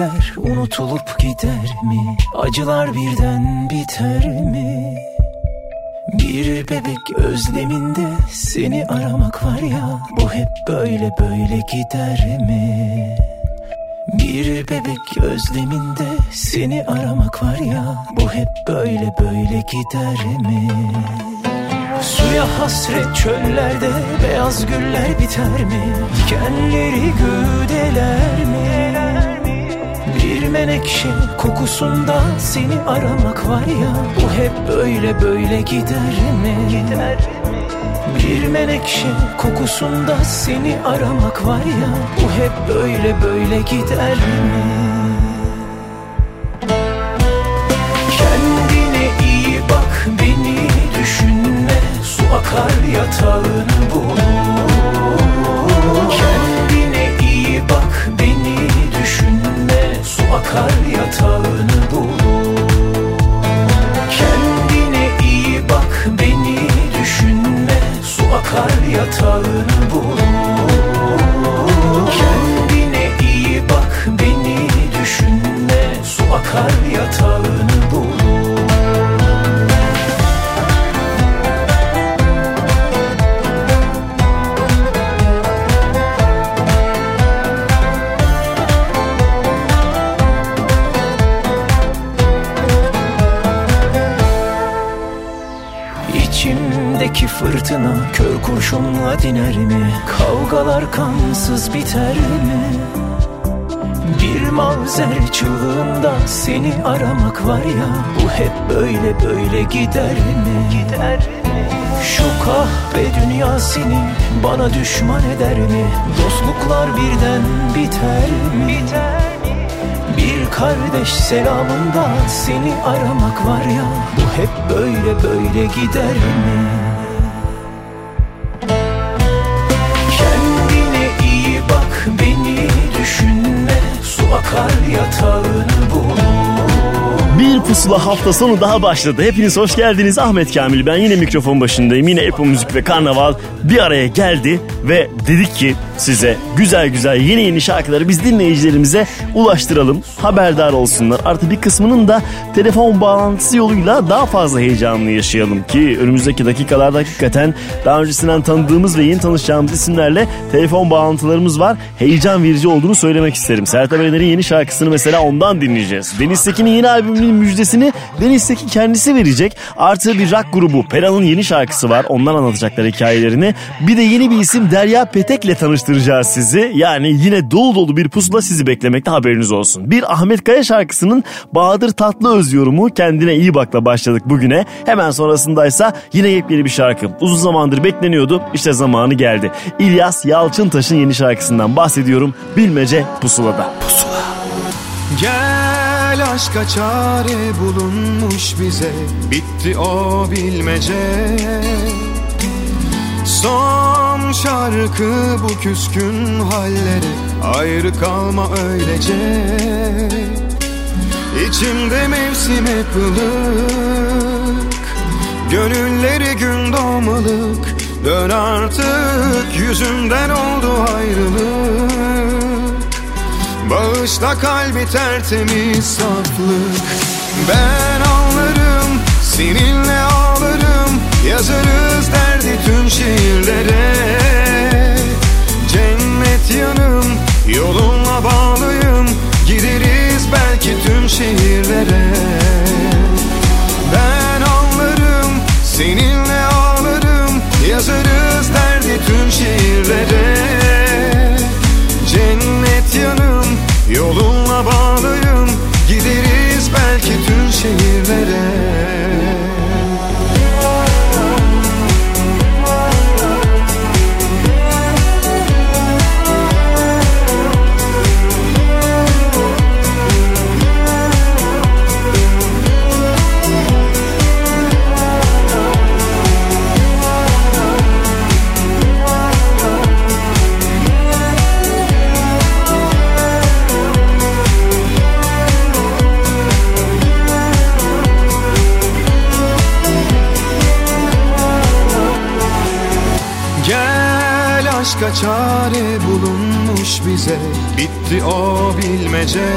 Geceler unutulup gider mi? Acılar birden biter mi? Bir bebek özleminde seni aramak var ya Bu hep böyle böyle gider mi? Bir bebek özleminde seni aramak var ya Bu hep böyle böyle gider mi? Suya hasret çöllerde beyaz güller biter mi? Dikenleri güdeler mi? Menekşe kokusunda seni aramak var ya Bu hep böyle böyle gider mi? Gider bir menekşe kokusunda seni aramak var ya Bu hep böyle böyle gider mi? akar yatağını bul Kendine iyi bak beni düşünme Su akar yatağını bul Kendine iyi bak beni düşünme. Su akar yatağını bul Kendine iyi bak beni düşünme. Su akar yatağını İçimdeki fırtına kör kurşunla diner mi? Kavgalar kansız biter mi? Bir mavzer çığlığında seni aramak var ya Bu hep böyle böyle gider mi? Gider mi? Şu kahpe dünya seni bana düşman eder mi? Dostluklar birden biter mi? Biter bir kardeş selamında seni aramak var ya Bu hep böyle böyle gider mi? Su akar yatağını bir pusula hafta sonu daha başladı. Hepiniz hoş geldiniz. Ahmet Kamil ben yine mikrofon başındayım. Yine Apple Müzik ve Karnaval bir araya geldi ve dedik ki size güzel güzel yeni yeni şarkıları biz dinleyicilerimize ulaştıralım. Haberdar olsunlar. Artı bir kısmının da telefon bağlantısı yoluyla daha fazla heyecanlı yaşayalım ki önümüzdeki dakikalarda hakikaten daha öncesinden tanıdığımız ve yeni tanışacağımız isimlerle telefon bağlantılarımız var. Heyecan verici olduğunu söylemek isterim. Sertab Erener'in yeni şarkısını mesela ondan dinleyeceğiz. Deniz Sekin'in yeni albümünün müjdesini Deniz Seki kendisi verecek. Artı bir rock grubu Pera'nın yeni şarkısı var. Ondan anlatacaklar hikayelerini. Bir de yeni bir isim Derya Petek'le tanıştıracağız sizi. Yani yine dolu dolu bir pusula sizi beklemekte haberiniz olsun. Bir Ahmet Kaya şarkısının Bahadır Tatlıöz yorumu kendine iyi bakla başladık bugüne. Hemen sonrasındaysa yine yepyeni bir şarkı. Uzun zamandır bekleniyordu. İşte zamanı geldi. İlyas Yalçıntaş'ın yeni şarkısından bahsediyorum. Bilmece Pusula'da. Pusula. Gel aşka çare bulunmuş bize Bitti o bilmece Son şarkı bu küskün halleri Ayrı kalma öylece. İçimde mevsim hep ılık Gönülleri gün doğmalık Dön artık yüzümden oldu ayrılık. Bağışla kalbi tertemiz saflık. Ben ağlarım seninle ağlarım Yazarız derdi şehirlere. Cennet yanım yolunla bağlıyım. Gideriz belki tüm şehirlere. Ben anlarım seninle ağlarım. Yazarız derdi tüm şehirlere. Cennet yanım yolunla bağlıyım. Gideriz belki tüm şehirlere. Bize Bitti o bilmece.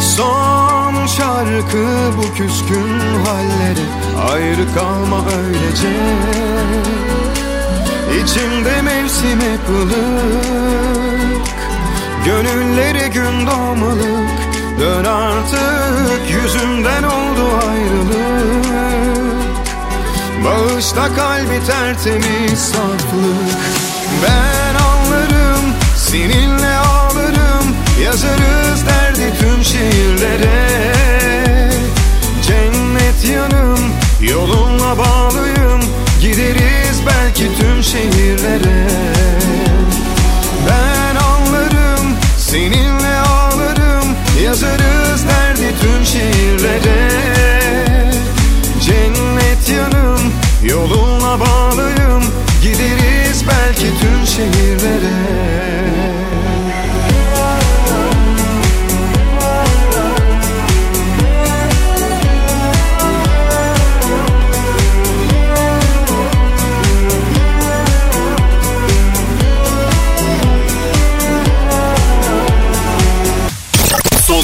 Son şarkı bu küskün hallere Ayrı kalma öylece İçimde mevsim hep ılık Gönülleri gün doğmalık. Dön artık yüzümden oldu ayrılık. Bağışla kalbi tertemiz saflık. Ben seninle ağlarım Yazarız derdi tüm şiirlere. Cennet yanım yolunla bağlıyım Gideriz belki tüm şehirlere. Ben anlarım seninle ağlarım Yazarız derdi tüm şiirlere. Cennet yanım yolunla bağlıyım Gideriz belki tüm şehirlere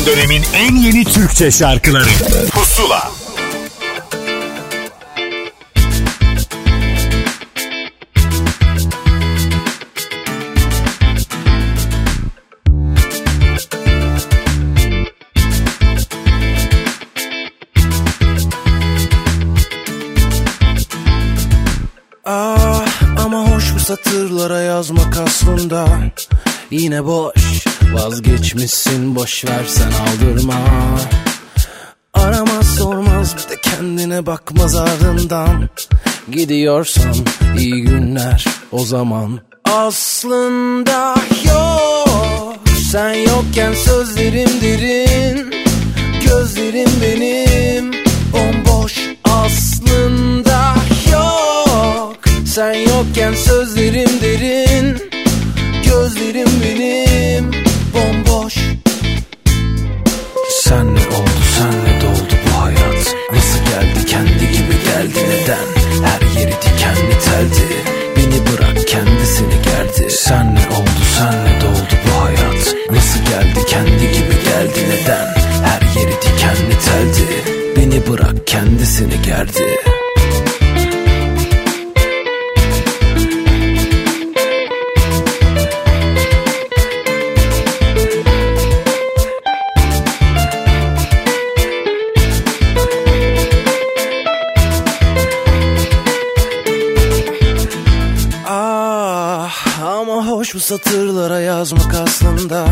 Dönemin en yeni Türkçe şarkıları. Pusula. Ah ama hoş bu satırlara yazmak aslında Yine boş vazgeçmişsin boş ver sen aldırma. Aramaz sormaz bir de kendine bakmaz ardından Gidiyorsan iyi günler o zaman. Aslında yok sen yokken sözlerim derin. Gözlerim benim bomboş. Aslında yok Sen yokken sözlerim derin. Gözlerim benim Sen ne oldu senle doldu bu hayat? Nasıl geldi kendi gibi geldi neden? Her yeri dikenli teldi Beni bırak kendisini gerdi. Sen ne oldu senle doldu bu hayat? Nasıl geldi kendi gibi geldi neden? Her yeri dikenli teldi Beni bırak kendisini gerdi satırlara yazmak aslında.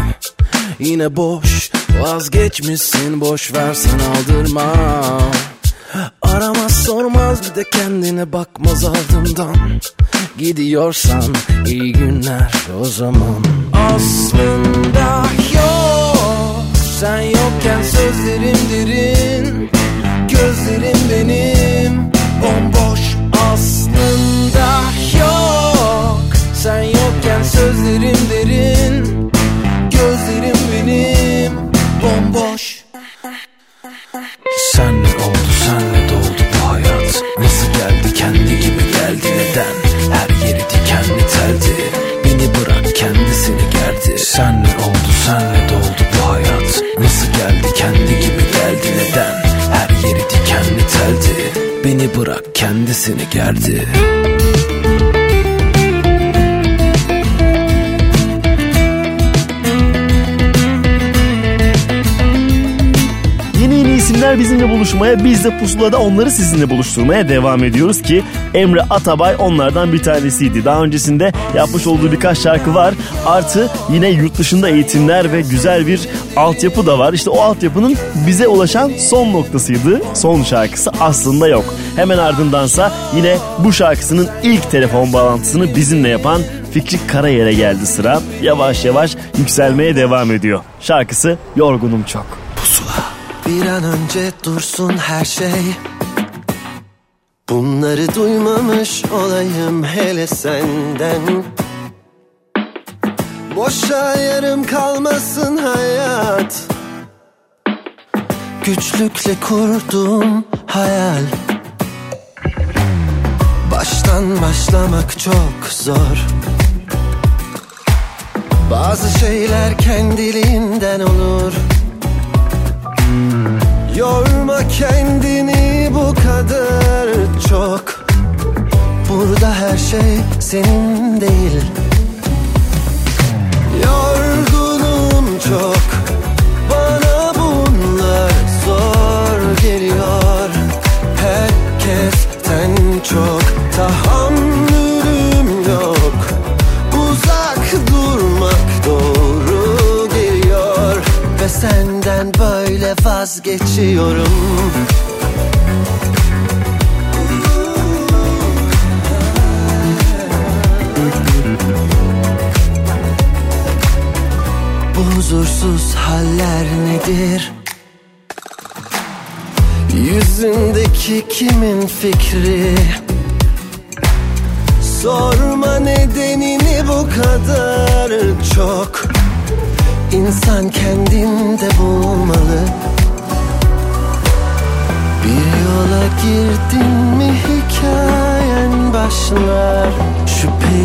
Yine boş vazgeçmişsin boş versen aldırma. Aramaz sormaz bir de kendine bakmaz ardından. Gidiyorsan iyi günler o zaman. Aslında yok sen yokken sözlerim derin. Gözlerim benim bomboş. Aslında yok Sen yokken sözlerim derin Gözlerim benim bomboş. Sen ne oldu senle doldu bu hayat? Nasıl geldi kendi gibi geldi neden? Her yeri dikenli teldi. Beni bırak kendisini gerdi. Sen ne oldu senle doldu bu hayat? Nasıl geldi kendi gibi geldi neden? Her yeri dikenli teldi. Beni bırak kendisini gerdi. Yeni isimler bizimle buluşmaya, biz de pusulada onları sizinle buluşturmaya devam ediyoruz ki Emre Atabay onlardan bir tanesiydi. Daha öncesinde yapmış olduğu birkaç şarkı var. Artı yine yurt dışında eğitimler ve güzel bir altyapı da var. İşte o altyapının bize ulaşan son noktasıydı. Son şarkısı aslında yok. Hemen ardındansa yine bu şarkısının ilk telefon bağlantısını bizimle yapan Fikri Karayel'e geldi sıra. Yavaş yavaş yükselmeye devam ediyor. Şarkısı Yorgunum Çok. Bir an önce dursun her şey. Bunları duymamış olayım hele senden. Boşa yarım kalmasın hayat. Güçlükle kurduğum hayal. Baştan başlamak çok zor. Bazı şeyler kendiliğinden olur Yorma kendini bu kadar çok. Burada her şey senin değil. Yorgunum vazgeçiyorum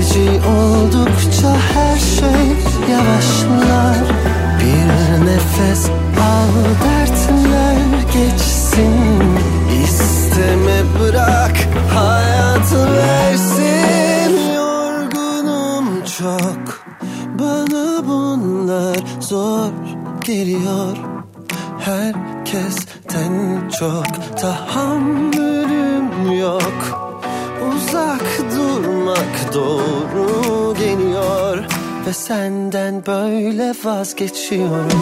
Şüpheci oldukça her şey yavaşlar. Bir nefes al dertler geçsin. İsteme bırak hayat versin. Yorgunum çok bana bunlar zor geliyor vazgeçiyorum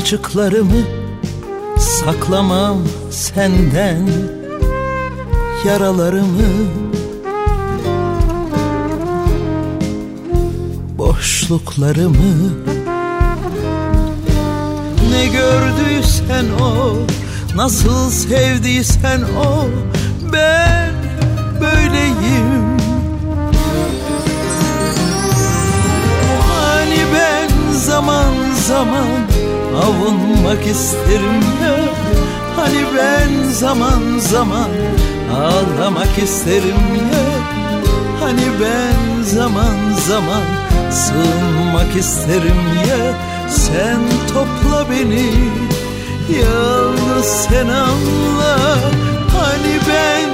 açıklarımı saklamam senden. Yaralarımı boşluklarımı Ne gördüysen o Nasıl sevdiysen o Ben böyleyim. Hani ben zaman zaman avunmak isterim ya Hani ben zaman zaman ağlamak isterim ya Hani ben zaman zaman sığınmak isterim ya Sen topla beni yalnız sen anla. Hani ben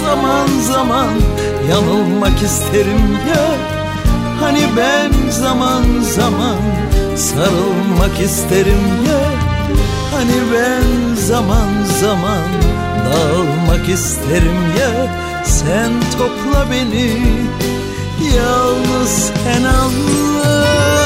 zaman zaman yanılmak isterim ya Hani ben zaman zaman sarılmak isterim ya Hani ben zaman zaman dağılmak isterim ya. Sen topla beni yalnız sen anla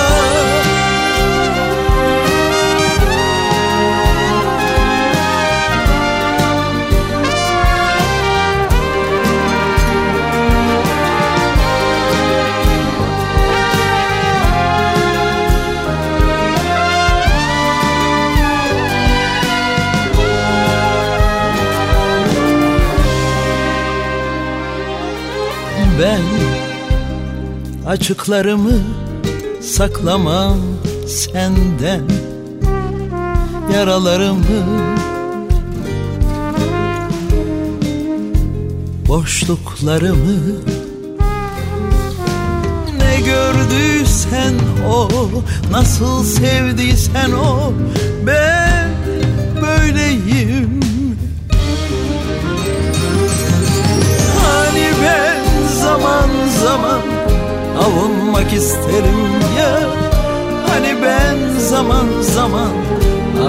ben Açıklarımı saklamam senden. Yaralarımı Boşluklarımı Ne gördüysen o Nasıl sevdiysen o Ben böyleyim. Zaman zaman avunmak isterim ya. Hani ben zaman zaman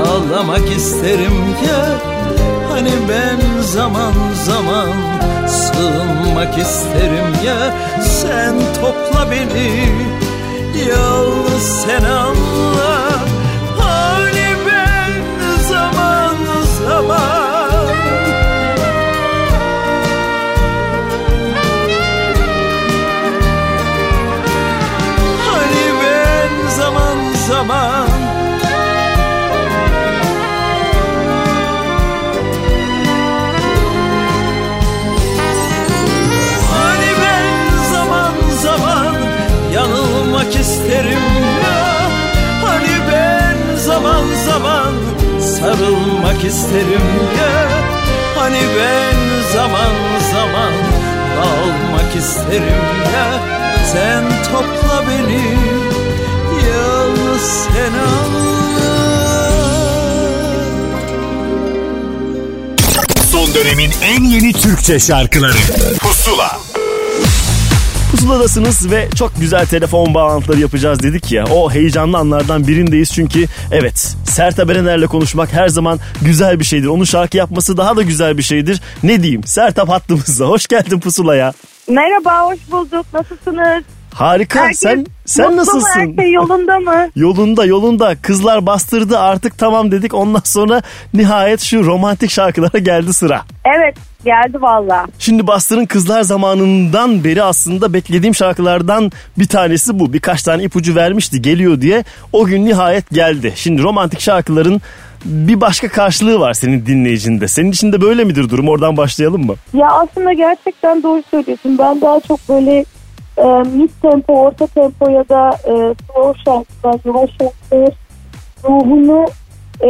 ağlamak isterim ya. Hani ben zaman zaman sığınmak isterim ya. Sen topla beni yalnız sen anla zaman. Hani ben zaman zaman yanılmak isterim ya. Hani ben zaman zaman sarılmak isterim ya. Hani ben zaman zaman dağılmak isterim ya. Sen topla beni sen anla Son dönemin en yeni Türkçe şarkıları Pusula Pusuladasınız ve çok güzel telefon bağlantıları yapacağız dedik ya. O heyecanlı anlardan birindeyiz çünkü evet Sertab Erener'le konuşmak her zaman güzel bir şeydir. Onun şarkı yapması daha da güzel bir şeydir. Ne diyeyim Sertab hattımızda. Hoş geldin Pusula'ya. Merhaba, hoş bulduk. Nasılsınız? Harika. Herkes sen sen mutlu mu? nasılsın? Her şey yolunda mı? Yolunda yolunda kızlar bastırdı artık tamam dedik ondan sonra nihayet şu romantik şarkılara geldi sıra. Evet, geldi valla. Şimdi Bastır'ın kızlar zamanından beri aslında beklediğim şarkılardan bir tanesi bu. Birkaç tane ipucu vermişti geliyor diye. O gün nihayet geldi. Şimdi romantik şarkıların bir başka karşılığı var senin dinleyicinde. Senin için de böyle midir durum? Oradan başlayalım mı? Ya aslında gerçekten doğru söylüyorsun. Ben daha çok böyle e, mid tempo, orta tempo ya da e, slow şarkılar, yavaş şarkılar ruhunu e,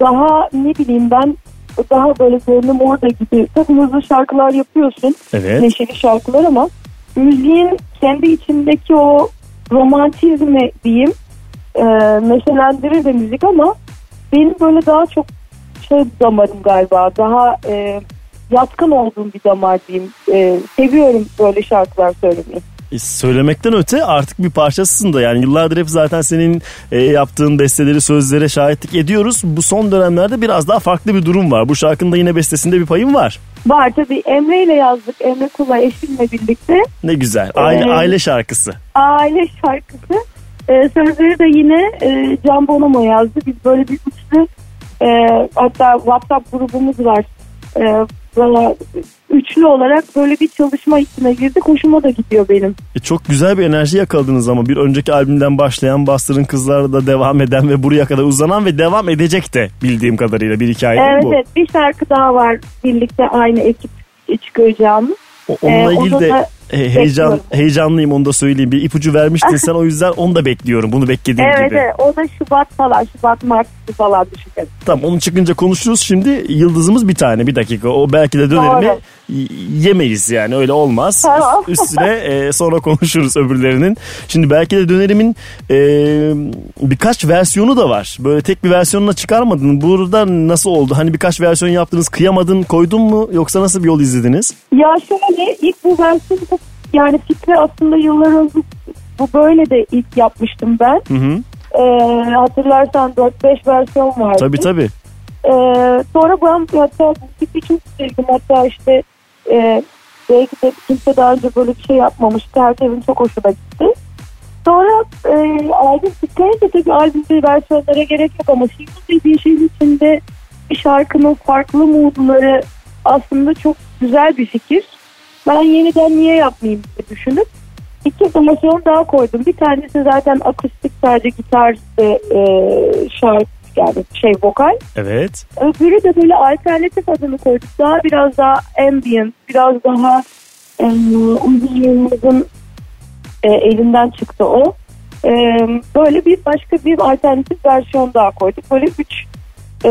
daha ne bileyim ben daha böyle gönlüm orada gibi. Tabii hızlı şarkılar yapıyorsun. Evet. neşeli şarkılar ama müziğin kendi içindeki o romantizmi diyeyim e, neşelendirir de müzik ama benim böyle daha çok şey damarım galiba daha e, yatkın olduğum bir damar diyeyim. E, seviyorum böyle şarkılar söylemeyi. E, söylemekten öte artık bir parçasısın da yani yıllardır hep zaten senin e, yaptığın besteleri sözlere şahitlik ediyoruz. Bu son dönemlerde biraz daha farklı bir durum var. Bu şarkının da yine bestesinde bir payın var. Var tabii Emre ile yazdık. Emre Kula eşimle birlikte. Ne güzel. Aile, Evet. aile şarkısı. Aile şarkısı. E, sözleri de yine e, Can Bonomo yazdı. Biz böyle bir üçlü e, hatta WhatsApp grubumuz var. E, üçlü olarak böyle bir çalışma içine girdik. Hoşuma da gidiyor benim. E, çok güzel bir enerji yakaladınız ama bir önceki albümden başlayan Bastır'ın Kızlar'da da devam eden ve buraya kadar uzanan ve devam edecek de bildiğim kadarıyla bir hikaye Evet bu. evet bir şarkı daha var birlikte aynı ekip çıkacağımız. O- Onunla Ee, ilgili de da e, heyecan heyecanlıyım onu da söyleyeyim. Bir ipucu vermiştin sen o yüzden onu da bekliyorum. Bunu beklediğim Evet gibi. evet o da Şubat falan Şubat Mart falan düşünelim. Tamam onu çıkınca konuşuruz. Şimdi yıldızımız bir tane bir dakika. O belki de dönerimi Doğru. Yemeyiz yani öyle olmaz. Tamam. Üst- Üstüne e, sonra konuşuruz öbürlerinin. Şimdi belki de dönerimin e, birkaç versiyonu da var. Böyle tek bir versiyonuna çıkarmadın. Burada nasıl oldu? Hani birkaç versiyon yaptınız kıyamadın koydun mu yoksa nasıl bir yol izlediniz? Ya şöyle ilk bu versiyonu yani fikri aslında yıllar önce bu böyle de ilk yapmıştım ben. Hı hı. Ee, hatırlarsan 4-5 versiyon vardı. Tabii tabii. Ee, sonra ben hatta bu fikri çok sevdim. Hatta işte e, belki de kimse daha önce böyle bir şey yapmamıştı. Herkesin çok hoşuna gitti. Sonra e, albüm çıkınca tabii albümde versiyonlara gerek yok ama single dediği şeyin içinde bir şarkının farklı moodları aslında çok güzel bir fikir. Ben yeniden niye yapmayayım diye düşünüp iki versiyon daha koydum. Bir tanesi zaten akustik sadece gitar e, şarkı yani şey vokal. Evet. Öbürü de böyle alternatif adını koyduk. Daha biraz daha ambient, biraz daha e, e, elinden çıktı o. E, böyle bir başka bir alternatif versiyon daha koyduk. Böyle üç e,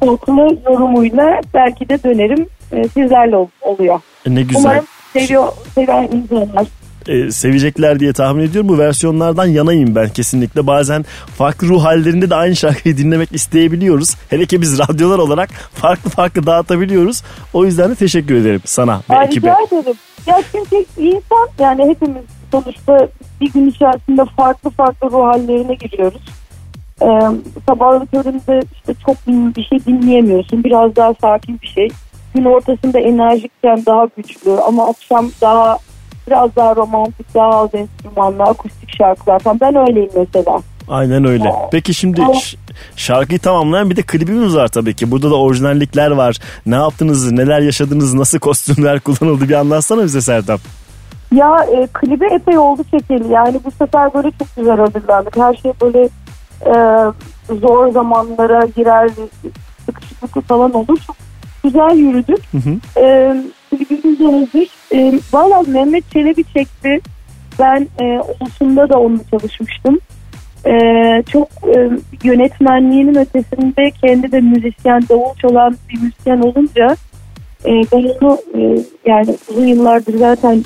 farklı yorumuyla belki de dönerim e, sizlerle ol- oluyor. Ne güzel. Umarım seviyor, seven insanlar. E, sevecekler diye tahmin ediyorum. Bu versiyonlardan yanayım ben kesinlikle. Bazen farklı ruh hallerinde de aynı şarkıyı dinlemek isteyebiliyoruz. Hele ki biz radyolar olarak farklı farklı dağıtabiliyoruz. O yüzden de teşekkür ederim sana ve Ay, ekibe. rica ederim. Ya çünkü insan yani hepimiz sonuçta bir gün içerisinde farklı farklı ruh hallerine giriyoruz. Ee, sabahları köründe işte çok bir şey dinleyemiyorsun. Biraz daha sakin bir şey. Gün ortasında enerjikken daha güçlü ama akşam daha biraz daha romantik, daha az enstrümanlı, akustik şarkılar falan. Ben öyleyim mesela. Aynen öyle. Peki şimdi şarkıyı tamamlayan bir de klibimiz var tabii ki. Burada da orijinallikler var. Ne yaptınız, neler yaşadınız, nasıl kostümler kullanıldı bir anlatsana bize Sertab. Ya e, klibi epey oldu çekeli. Yani bu sefer böyle çok güzel hazırlandık. Her şey böyle e, zor zamanlara girer, sıkışıklıklı falan olur. Çok güzel yürüdük. hı. E, klibimiz de hazır. E, Valla Mehmet Çelebi çekti. Ben e, Olsun'da da onunla çalışmıştım. E, çok e, yönetmenliğinin ötesinde kendi de müzisyen, davul çalan bir müzisyen olunca e, ben onu e, yani uzun yıllardır zaten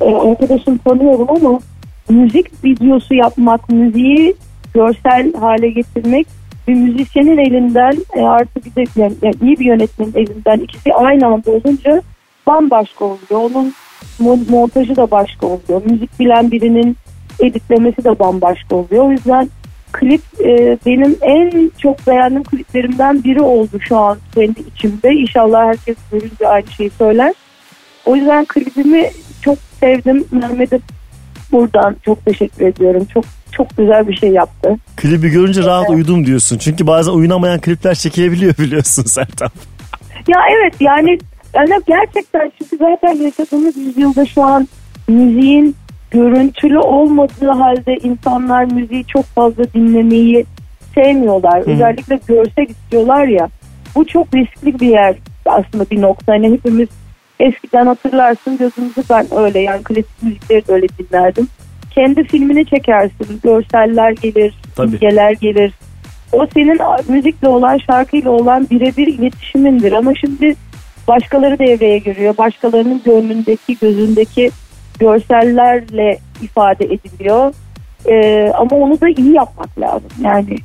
e, arkadaşım tanıyorum ama müzik videosu yapmak, müziği görsel hale getirmek bir müzisyenin elinden e, artı bir de yani, yani iyi bir yönetmenin elinden ikisi aynı anda olunca bambaşka oluyor. Onun mo- montajı da başka oluyor. Müzik bilen birinin editlemesi de bambaşka oluyor. O yüzden klip e, benim en çok beğendiğim kliplerimden biri oldu şu an kendi içimde. İnşallah herkes görünce aynı şeyi söyler. O yüzden klibimi çok sevdim. Mehmet'e buradan çok teşekkür ediyorum. Çok çok güzel bir şey yaptı. Klibi görünce rahat uyudum diyorsun. Çünkü bazen uyunamayan klipler çekilebiliyor biliyorsun Sertab. Ya evet yani, yani gerçekten çünkü zaten yaşadığımız yüzyılda şu an müziğin görüntülü olmadığı halde insanlar müziği çok fazla dinlemeyi sevmiyorlar. Özellikle görsel istiyorlar ya. Bu çok riskli bir yer aslında bir nokta. Hani hepimiz eskiden hatırlarsın gözümüzü ben öyle yani klasik müzikleri de öyle dinlerdim. Kendi filmini çekersin. Görseller gelir, Tabii. imgeler gelir. O senin müzikle olan, şarkıyla olan birebir iletişimindir. Ama şimdi başkaları devreye giriyor. Başkalarının gönlündeki, gözündeki görsellerle ifade ediliyor. Ee, ama onu da iyi yapmak lazım. Yani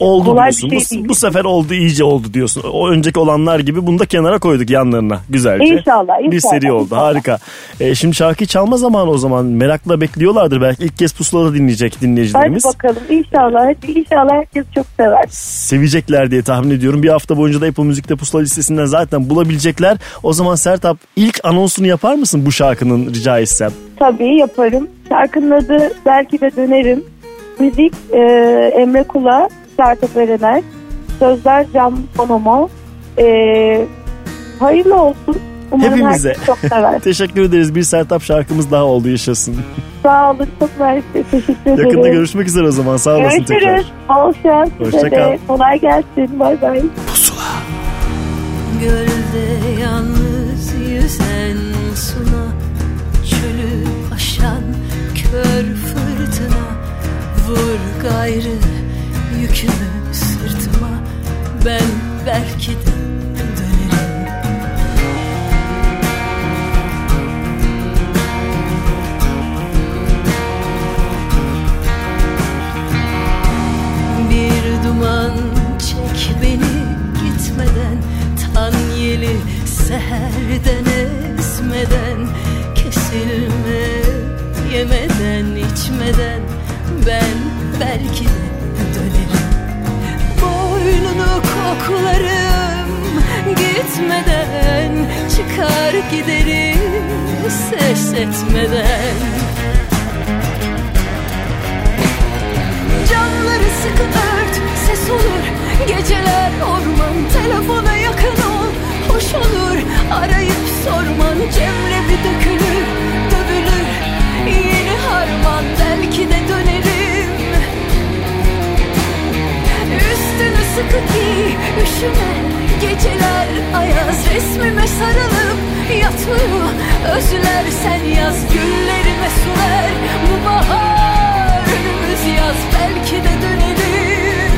Oldu Kolay bir diyorsun. şey bu, değil. bu sefer oldu iyice oldu diyorsun. O önceki olanlar gibi bunu da kenara koyduk yanlarına güzelce. İnşallah, Bir inşallah, seri oldu inşallah. harika. Ee, şimdi şarkıyı çalma zamanı o zaman merakla bekliyorlardır. Belki ilk kez pusulada dinleyecek hadi dinleyicilerimiz. bakalım inşallah. Hadi inşallah herkes çok sever. Sevecekler diye tahmin ediyorum. Bir hafta boyunca da Apple Müzik'te pusula listesinden zaten bulabilecekler. O zaman Sertap ilk anonsunu yapar mısın bu şarkının rica etsem? Tabii yaparım. Şarkının adı Belki de Dönerim. Müzik e, Emre Kula, Sertab Erener. Sözler Can Bonomo. E, hayırlı olsun. Umarım Hepimize. çok sever. Teşekkür ederiz. Bir Sertap şarkımız daha oldu yaşasın. Sağ olun. Çok mersi. Teşekkür ederim. Yakında görüşmek üzere o zaman. Sağ olasın tekrar. Görüşürüz. Bol şans Hoşça size kal. de. Kolay gelsin. Bay bay. Gölde yalnız yüzen suna Çölü aşan kör fırtına Vur gayrı yükümü sırtıma Ben belki de dönerim. Bir duman çek beni gitmeden Tan yeli seherden esmeden Kesilme yemeden içmeden Ben belki de Boynunu koklarım. Gitmeden Çıkar giderim ses etmeden. Camları sıkı ört ses olur. Geceler orman telefona yakın ol. Hoş olur arayıp sorman. Cemre bir dökülür sıkı giy üşüme Geceler ayaz resmime sarılıp yatıyor. Özler sen yaz güllerime sular Bu bahar önümüz yaz belki de dönerim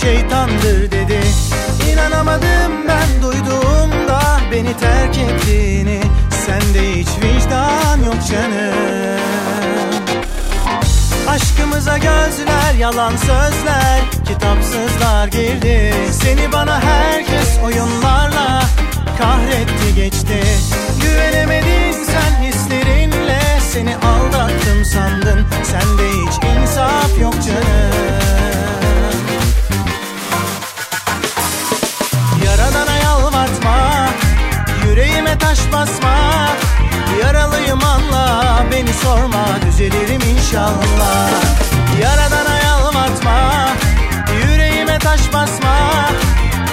şeytandır dedi. İnanamadım ben duyduğumda Beni terk ettiğini. Sende hiç vicdan yok canım. Aşkımıza gözler, yalan sözler Kitapsızlar girdi. Seni bana herkes oyunlarla Kahretti geçti. Güvenemedin sen hislerinle Seni aldattım sandın. Sende hiç insaf yok canım. Yüreğime taş basma Yaralıyım anla. Beni sorma düzelirim inşallah. Yaradana yalvartma Yüreğime taş basma.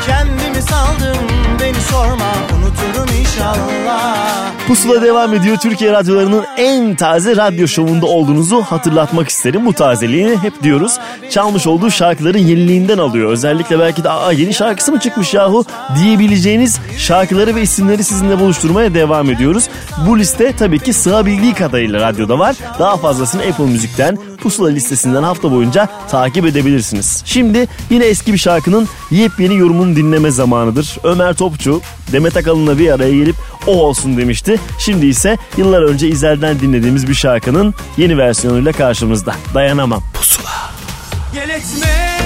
Kendimi saldım Beni sorma unuturum inşallah. Pusula devam ediyor. Türkiye radyolarının en taze radyo şovunda olduğunuzu hatırlatmak isterim. Bu tazeliği hep diyoruz. Çalmış olduğu şarkıların yeniliğinden alıyor. Özellikle belki de aa yeni şarkısı mı çıkmış yahu diyebileceğiniz şarkıları ve isimleri sizinle buluşturmaya devam ediyoruz. Bu liste tabii ki sığabildiği kadarıyla radyoda var. Daha fazlasını Apple Müzik'ten Pusula listesinden hafta boyunca takip edebilirsiniz. Şimdi yine eski bir şarkının yepyeni yorumunu dinleme zamanıdır. Ömer Topçu, Demet Akalın'la bir araya gelip o olsun demişti. Şimdi ise yıllar önce İzel'den dinlediğimiz bir şarkının yeni versiyonuyla karşımızda. Dayanamam. Pusula. Gel etme.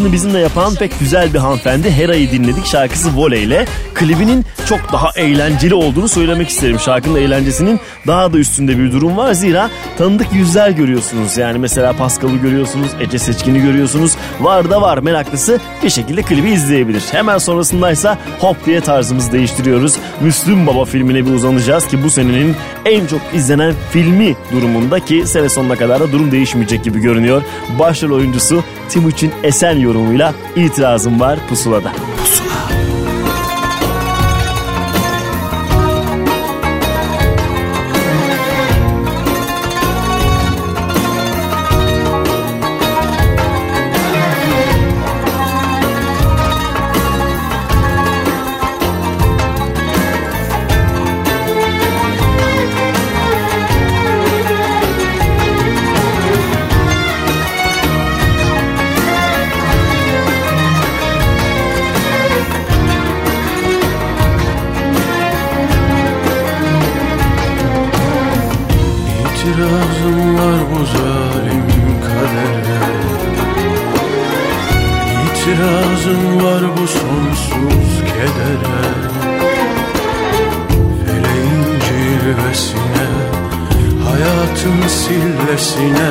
Bağlantısını bizimle yapan pek güzel bir hanımefendi Hera'yı dinledik şarkısı Voley ile. Klibinin çok daha eğlenceli olduğunu söylemek isterim. Şarkının eğlencesinin daha da üstünde bir durum var. Zira tanıdık yüzler görüyorsunuz. Yani mesela Pascal'ı görüyorsunuz, Ece Seçkin'i görüyorsunuz. Var da var meraklısı bir şekilde klibi izleyebilir. Hemen sonrasındaysa hop diye tarzımızı değiştiriyoruz. Müslüm Baba filmine bir uzanacağız ki bu senenin en çok izlenen filmi durumunda ki sene sonuna kadar da durum değişmeyecek gibi görünüyor. Başrol oyuncusu Timuçin Esen yorumuyla itirazım var pusulada. Pusula. sin.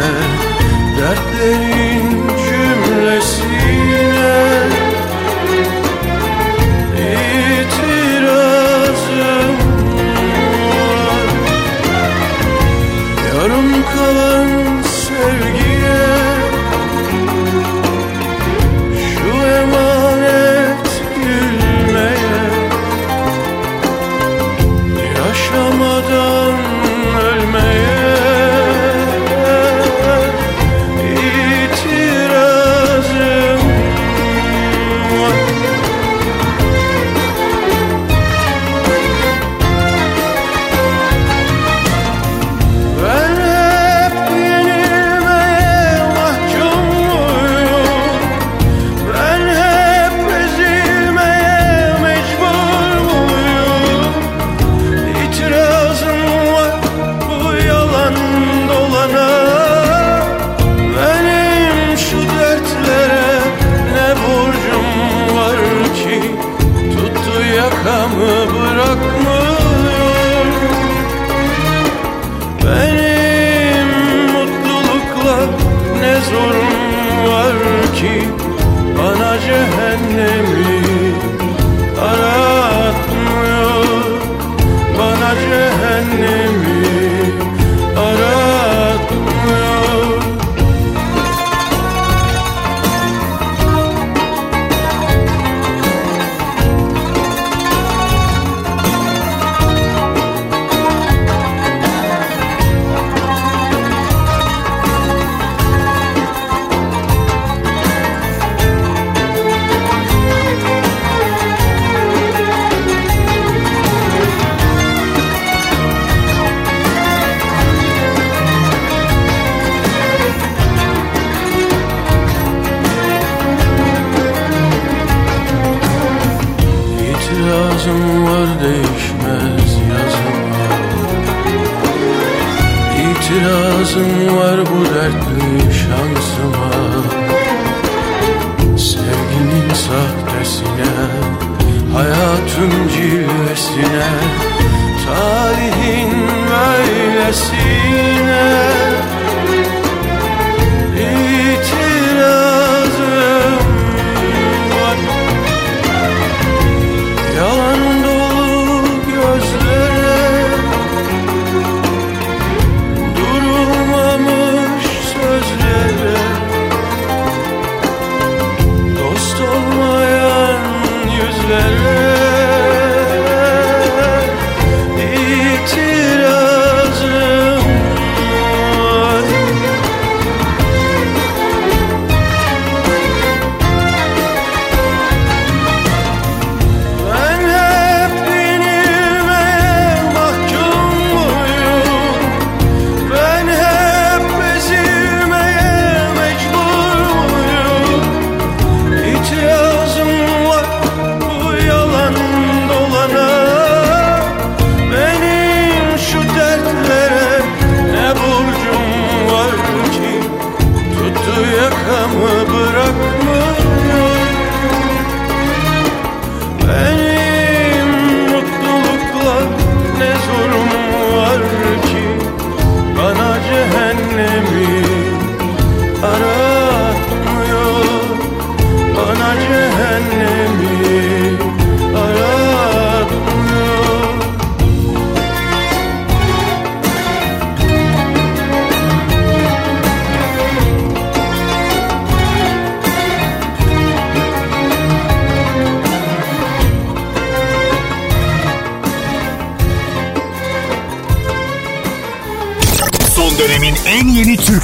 Sahtesine Hayatın cilvesine Talihin böylesine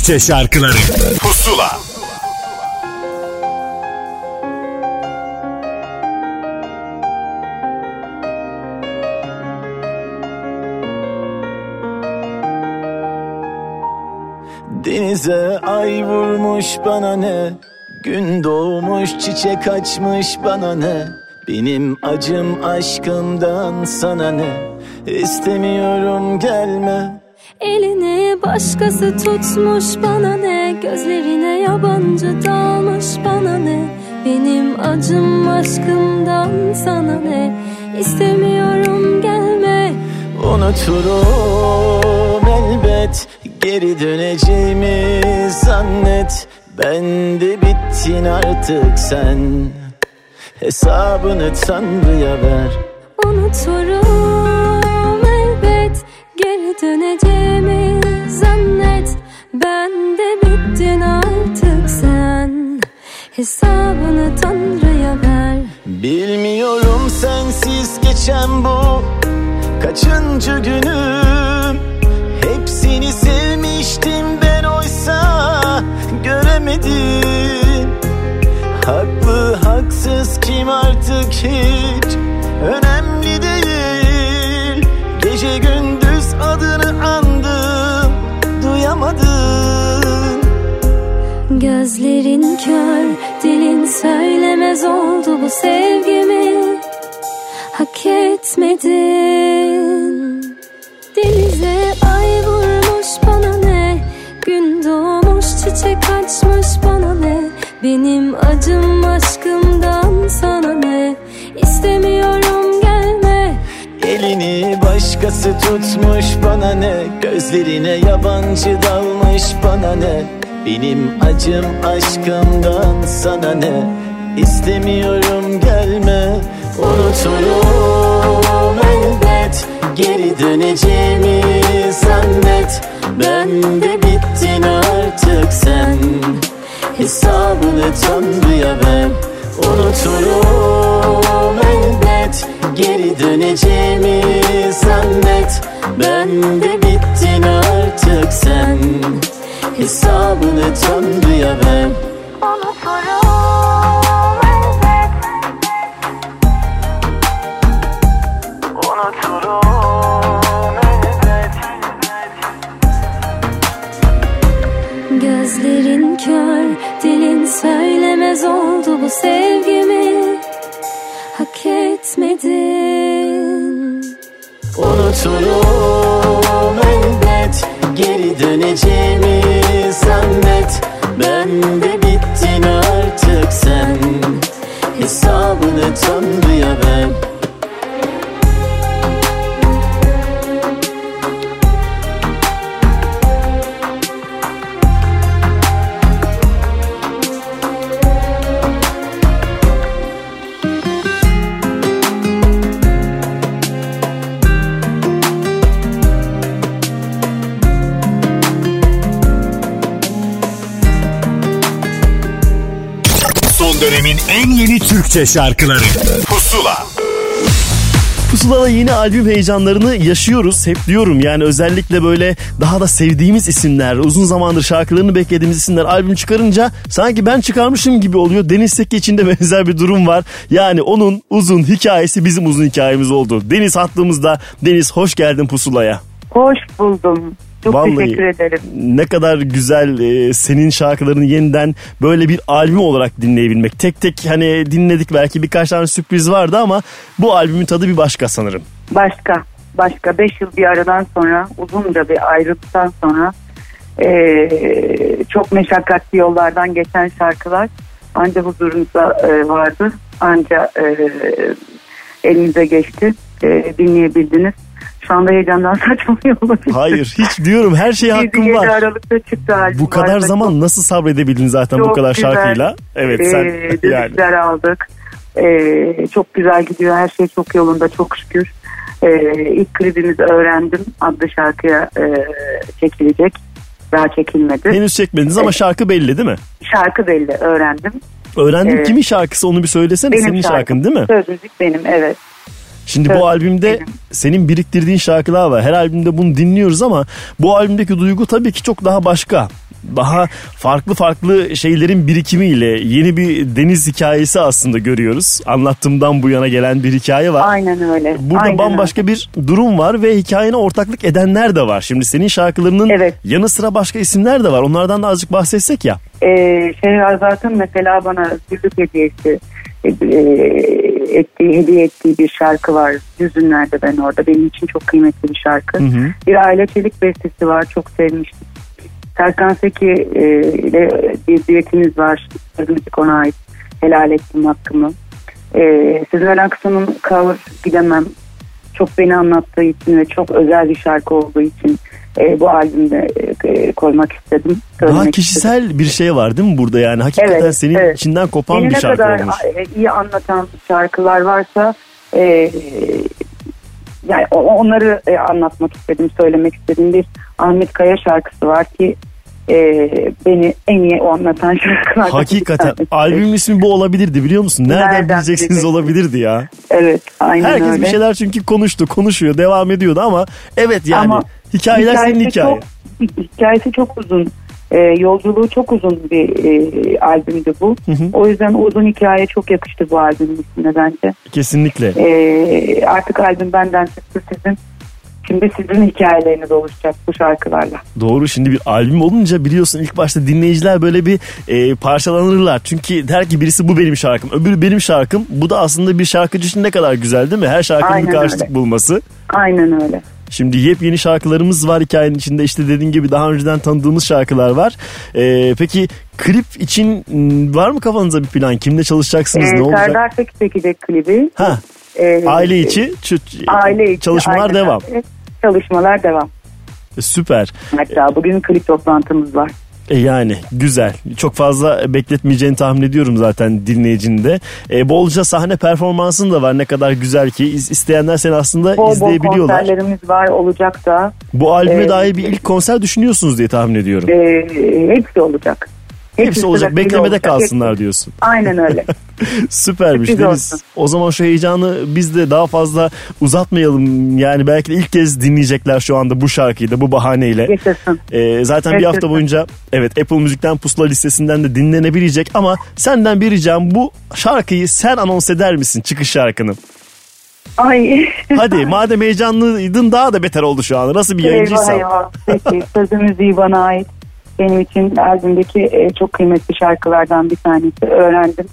Türkçe şarkıları. Pusula. Denize ay vurmuş bana ne? Gün doğmuş çiçek açmış bana ne? Benim acım aşkımdan sana ne? İstemiyorum gelme başkası tutmuş bana ne? Gözlerine yabancı dalmış bana ne? Benim acım aşkımdan sana ne? İstemiyorum gelme. Unuturum elbet Geri döneceğimi zannet. Ben de bittin artık sen. Hesabını Tanrı'ya ver. Unuturum geçen bu Kaçıncı günüm? Hepsini sevmiştim ben oysa Göremedim. Haklı haksız kim artık hiç? Önemli değil. Gece gündüz adını andım Duyamadın Gözlerin kör, dilin söylemez oldu bu sevgimi Hak etmedin Denize ay vurmuş bana ne? Gün doğmuş çiçek açmış bana ne? Benim acım aşkımdan sana ne? İstemiyorum gelme. Elini başkası tutmuş bana ne? Gözlerine yabancı dalmış bana ne? Benim acım aşkımdan sana ne? İstemiyorum gelme. Unuturum Geri döneceğimi zannet. Ben de bittin artık sen. Hesabını Tanrı'ya ver. Unuturum elbet. Geri döneceğimi zannet. Ben de bittin artık sen. Hesabını Tanrı'ya ver. Gözlerin etmedin Unuturum elbet Geri döneceğimi zannet. Ben de bittin artık sen. Hesabını Tanrı'ya ver dönemin en yeni Türkçe şarkıları Pusula Pusula'da yeni albüm heyecanlarını yaşıyoruz. Hep diyorum yani özellikle böyle daha da sevdiğimiz isimler, uzun zamandır şarkılarını beklediğimiz isimler albüm çıkarınca sanki ben çıkarmışım gibi oluyor. Deniz Seki için de benzer bir durum var. Yani onun uzun hikayesi bizim uzun hikayemiz oldu. Deniz hattımızda. Deniz hoş geldin Pusula'ya. Hoş buldum. Çok Vallahi teşekkür ederim. Ne kadar güzel e, senin şarkılarını yeniden böyle bir albüm olarak dinleyebilmek. Tek tek hani dinledik belki birkaç tane sürpriz vardı ama bu albümün tadı bir başka sanırım. Başka, başka 5 yıl bir aradan sonra, uzunca bir ayrılıktan sonra eee, çok meşakkatli yollardan geçen şarkılar anca huzurunuzda eee, vardı. Anca eee, elinize geçti. Eee, dinleyebildiniz. Şu anda heyecandan saçmalıyor olabilir. Hayır hiç diyorum her şeye hakkım 7 var. Aralık'ta çıktı albüm. Bu kadar Arada zaman nasıl sabredebildin zaten bu Çok kadar güzel. şarkıyla? Evet sen Ee, yani. aldık. Ee, çok güzel gidiyor. Her şey çok yolunda çok şükür. Ee, ilk klibimizi öğrendim. Adlı şarkıya e, çekilecek. Daha çekilmedi. Henüz çekmediniz ama şarkı belli değil mi? Şarkı belli öğrendim. Öğrendim Evet. kimin şarkısı onu bir söylesene. Benim Senin şarkım. şarkın değil mi? Söz müzik benim evet. Şimdi Evet, bu albümde evet. senin biriktirdiğin şarkılar var. Her albümde bunu dinliyoruz ama bu albümdeki duygu tabii ki çok daha başka. Daha farklı farklı şeylerin birikimiyle yeni bir deniz hikayesi aslında görüyoruz. Anlattığımdan bu yana gelen bir hikaye var. Aynen öyle. Burada Aynen bambaşka bir durum var ve hikayene ortaklık edenler de var. Şimdi senin şarkılarının yanı sıra başka isimler de var. Onlardan da azıcık bahsetsek ya. Ee, Şehrazat'ın mesela bana yüzük hediyesi ettiği, hediye ettiği bir şarkı var. Yüzünlerde ben orada. Benim için çok kıymetli bir şarkı. Hı hı. Bir Aile Çelik bestesi var. Çok sevmiştim. Serkan Seki e, ile bir düetimiz var. Müzik ona ait. Helal ettim hakkımı. E, Sizin Aksu'nun cover gidemem. Çok beni anlattığı için ve çok özel bir şarkı olduğu için e, bu albümde e, koymak istedim. Daha kişisel bir şey var değil mi burada yani? Hakikaten Evet, senin evet. içinden kopan Beni bir şarkı kadar olmuş. e, iyi anlatan şarkılar varsa e, yani onları e, anlatmak istedim, söylemek istedim. Bir Ahmet Kaya şarkısı var ki e, beni en iyi o anlatan şarkılardan bir Hakikaten albümün ismi bu olabilirdi biliyor musun? Nereden, Nereden bileceksiniz bileceksin? olabilirdi ya. Evet, aynen Herkes öyle. bir şeyler çünkü konuştu, konuşuyor, devam ediyordu ama evet yani Ama hikayeler senin hikaye. Çok, hikayesi çok uzun. E, yolculuğu çok uzun bir e, albümdü bu. O yüzden uzun hikaye çok yakıştı bu albümün ismine bence. Kesinlikle. Ee, artık albüm benden çıktı sizin. Şimdi sizin hikayeleriniz oluşacak bu şarkılarla. Doğru şimdi bir albüm olunca biliyorsun ilk başta dinleyiciler böyle bir e, parçalanırlar. Çünkü der ki birisi bu benim şarkım öbürü benim şarkım. Bu da aslında bir şarkıcı için ne kadar güzel değil mi? Her şarkının Aynen bir karşılık öyle. bulması. Aynen öyle. Şimdi yepyeni şarkılarımız var hikayenin içinde işte dediğin gibi daha önceden tanıdığımız şarkılar var. E, peki klip için m, var mı kafanızda bir plan? Kimle çalışacaksınız? Ee, ne olacak? Serdar Tek çekecek klibi. Ha. Ee, Aile içi aile içi, çalışmalar aynen devam. öyle. Çalışmalar devam. E, Süper. Hatta bugün klip toplantımız var. E yani güzel. Çok fazla bekletmeyeceğini tahmin ediyorum zaten dinleyicinin de. E, bolca sahne performansın da var ne kadar güzel ki. İsteyenler seni aslında Bol bol izleyebiliyorlar. konserlerimiz var olacak da. Bu albüme Ee, dair bir ilk konser düşünüyorsunuz diye tahmin ediyorum. Ee, hepsi olacak. Hepsi olacak. Beklemede olacak. kalsınlar diyorsun. Aynen öyle. Süpermiş Sürpriz Deniz. olsun. O zaman şu heyecanı biz de daha fazla uzatmayalım. Yani belki de ilk kez dinleyecekler şu anda bu şarkıyı da bu bahaneyle. Yaşasın. Ee, zaten bir hafta Yaşasın. boyunca evet Apple Müzik'ten pusula listesinden de dinlenebilecek ama senden bir ricam bu şarkıyı sen anons eder misin çıkış şarkını? Ay. Hadi madem heyecanlıydın daha da beter oldu şu an. Nasıl bir Eyvah yayıncıysan. eyvah. Peki sözü müziği bana ait. Benim için albümdeki e, çok kıymetli şarkılardan bir tanesi. Öğrendim.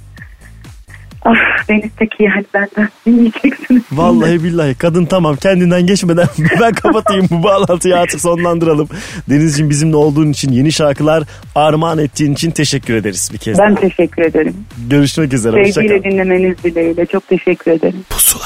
Ah Deniz Tekin yani benden dinleyeceksiniz. Vallahi billahi kadın tamam kendinden geçmeden ben kapatayım bu bağlantıyı artık sonlandıralım. Denizciğim bizimle olduğun için yeni şarkılar armağan ettiğin için teşekkür ederiz bir kez. Ben teşekkür ederim. Görüşmek üzere. Hoşçakal. Sevgiyle dinlemeniz dileğiyle. Çok teşekkür ederim. Güneşin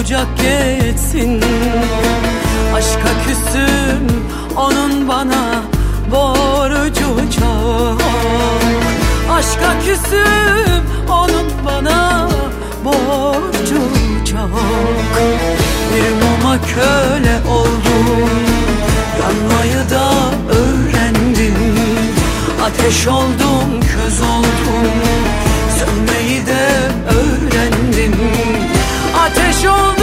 Çabucak geçsin. Aşka küsüm Onun bana borcu çok. Aşka küsüm Onun bana borcu çok. Bir muma köle oldum Yanmayı da öğrendim. Ateş oldum köz oldum Sönmeyi de öğrendim Ateş oldum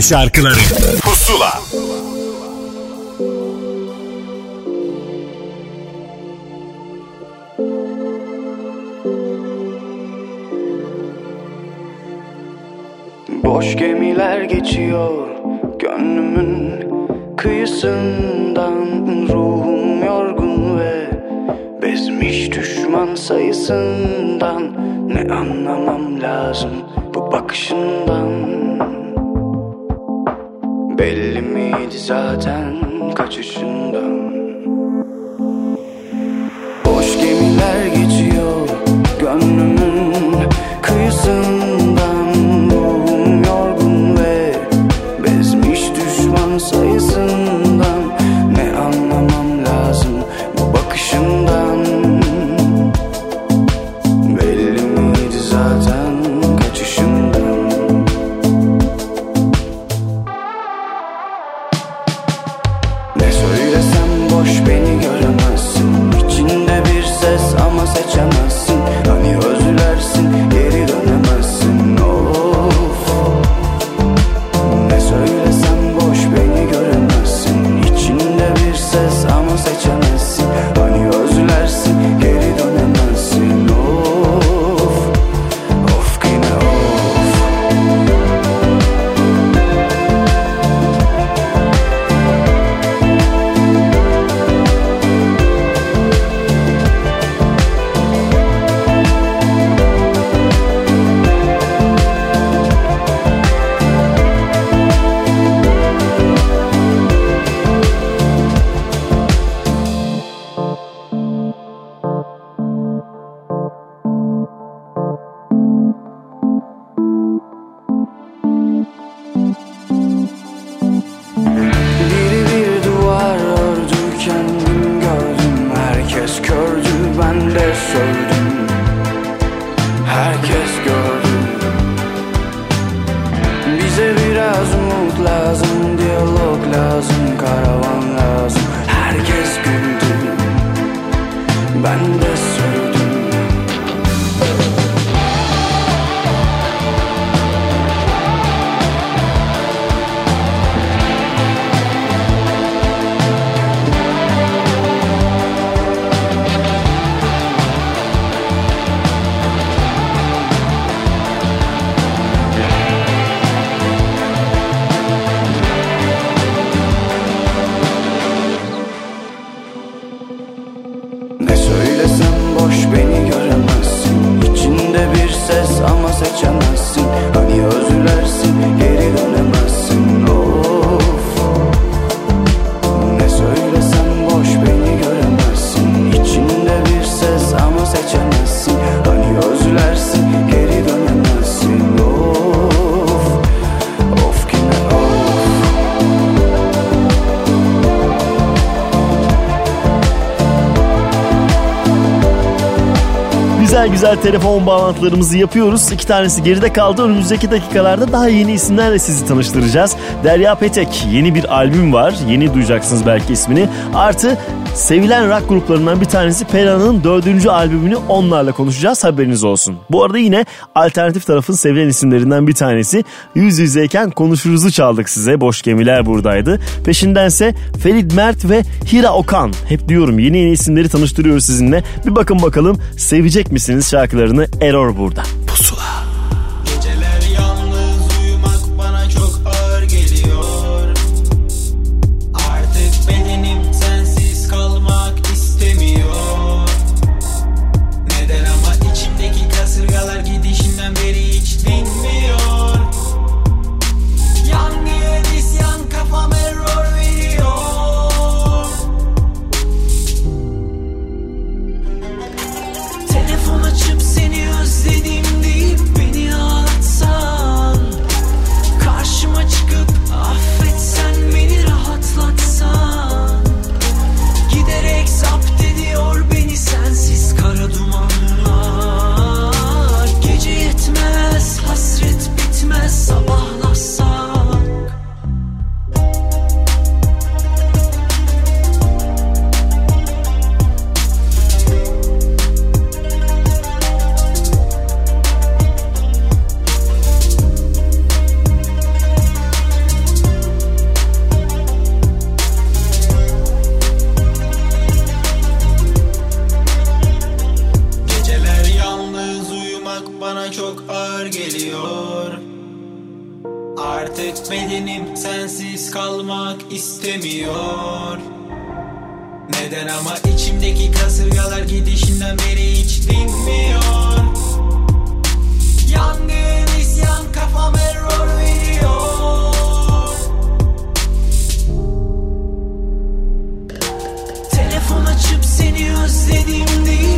şarkıları güzel güzel telefon bağlantılarımızı yapıyoruz. İki tanesi geride kaldı. Önümüzdeki dakikalarda daha yeni isimlerle sizi tanıştıracağız. Derya Petek yeni bir albüm var. Yeni duyacaksınız belki ismini. Artı sevilen rock gruplarından bir tanesi Pela'nın dördüncü albümünü onlarla konuşacağız. Haberiniz olsun. Bu arada yine alternatif tarafın sevilen isimlerinden bir tanesi. Yüz yüzeyken konuşuruzu çaldık size. Boş gemiler buradaydı. Peşindense Ferit Mert ve Hira Okan. Hep diyorum yeni yeni isimleri tanıştırıyoruz sizinle. Bir bakın bakalım sevecek misiniz şarkılarını Error burada. Artık bedenim sensiz kalmak istemiyor. Neden ama içimdeki kasırgalar gidişinden beri hiç dinmiyor? Yangın isyan kafam error veriyor. Telefon açıp seni özledim deyip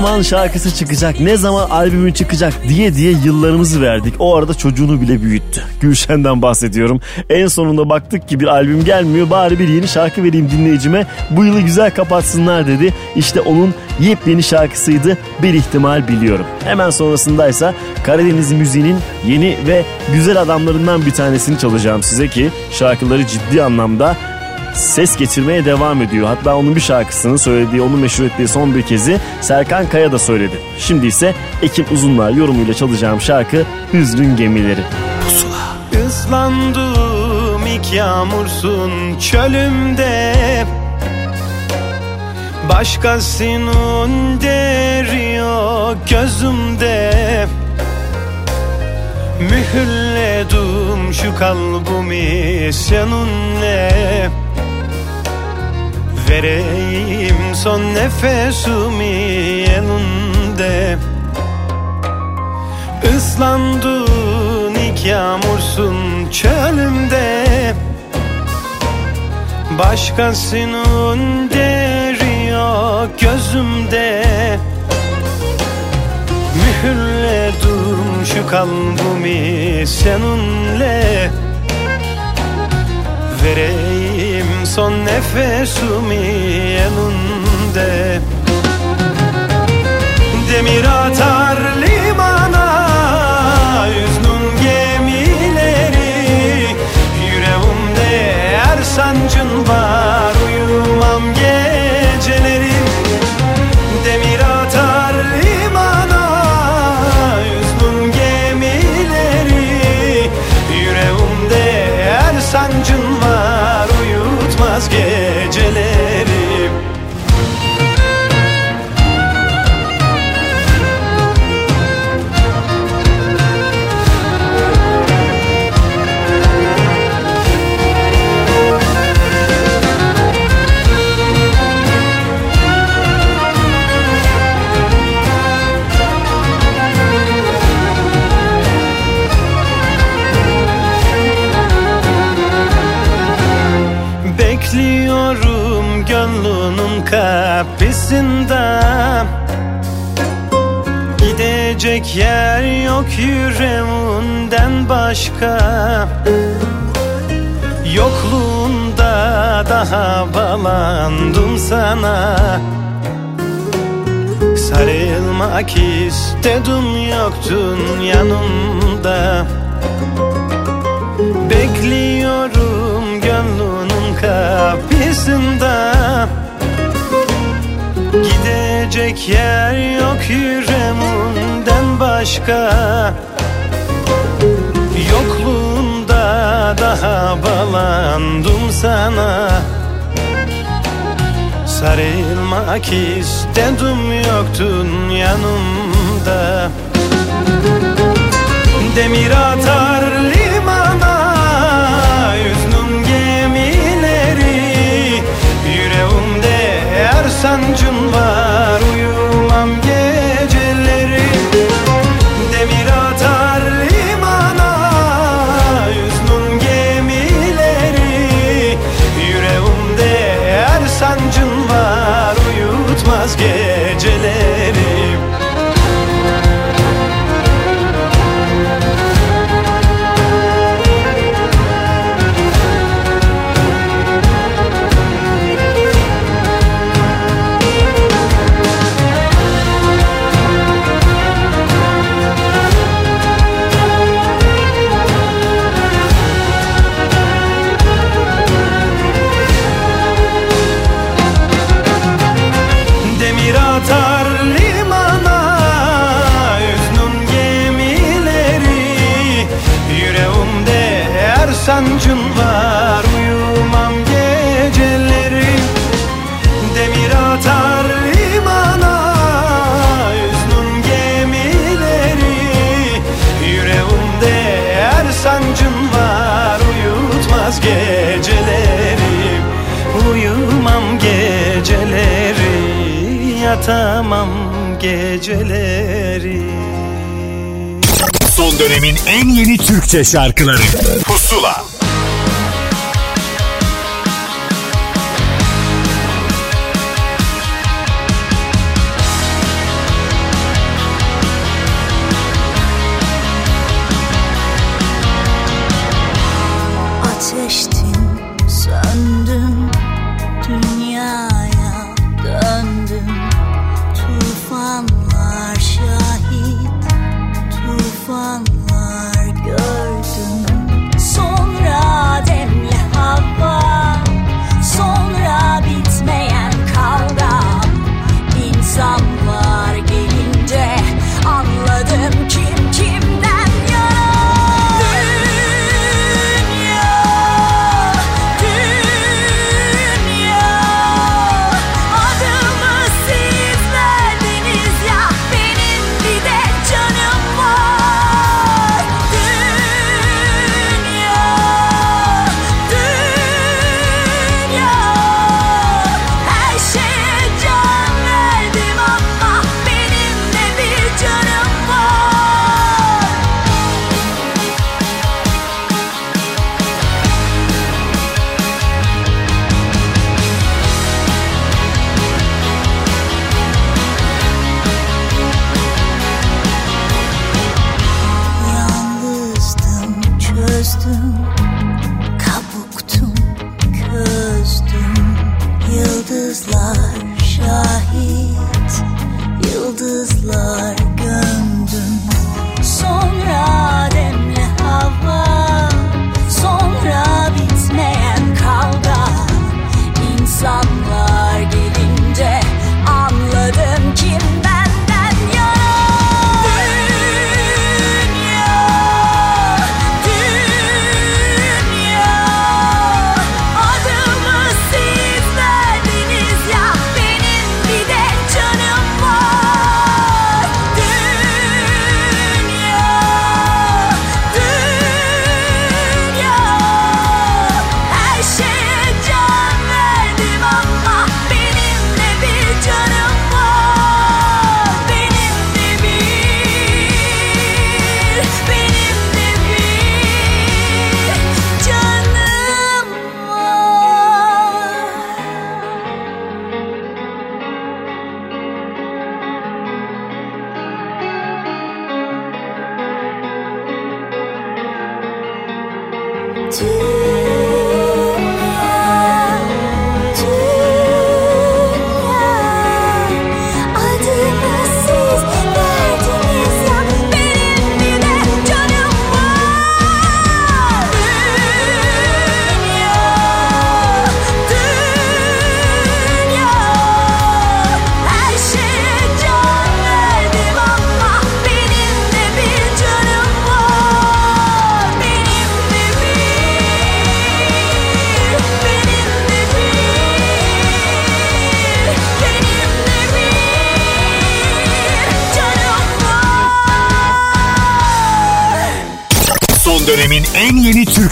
Zaman şarkısı çıkacak, ne zaman albümü çıkacak diye diye yıllarımızı verdik. O arada çocuğunu bile büyüttü. Gülşen'den bahsediyorum. En sonunda baktık ki bir albüm gelmiyor. Bari bir yeni şarkı vereyim dinleyicime. Bu yılı güzel kapatsınlar dedi. İşte onun yepyeni şarkısıydı. Bir ihtimal biliyorum. Hemen sonrasındaysa Karadeniz müziğinin yeni ve güzel adamlarından bir tanesini çalacağım size ki şarkıları ciddi anlamda ses getirmeye devam ediyor. Hatta onun bir şarkısını söylediği, onu meşhur ettiği son bir kezi Serkan Kaya da söyledi. Şimdi ise Ekim Uzunlar yorumuyla çalacağım şarkı Hüznün Gemileri. Pusula. Islandım ilk yağmursun çölümde Başkasının deri yok gözümde Mühürledim şu kalbimi seninle Vereyim son nefesimi elinde. Islandın ilk yağmursun çölümde. Başkasının deri yok gözümde. Mühürledim şu kalbimi seninle. Vereyim son nefesimi yanında Demir atar limana Yüznün gemileri. Yüreğimde her sancın var Uyumam geceleri kapısında Gidecek yer yok yüreğinden başka. Yokluğunda daha bağlandım sana. Sarılmak istedim yoktun yanımda. Bekliyorum gönlünün kapısında Gidecek yer yok yüreğimden başka. Yokluğunda daha bağlandım sana. Sarılmak istedim yoktun yanımda. Demir atar limana Yüznün gemileri. Yüreğimde her sancın var Yatamam geceleri. Son dönemin en yeni Türkçe şarkıları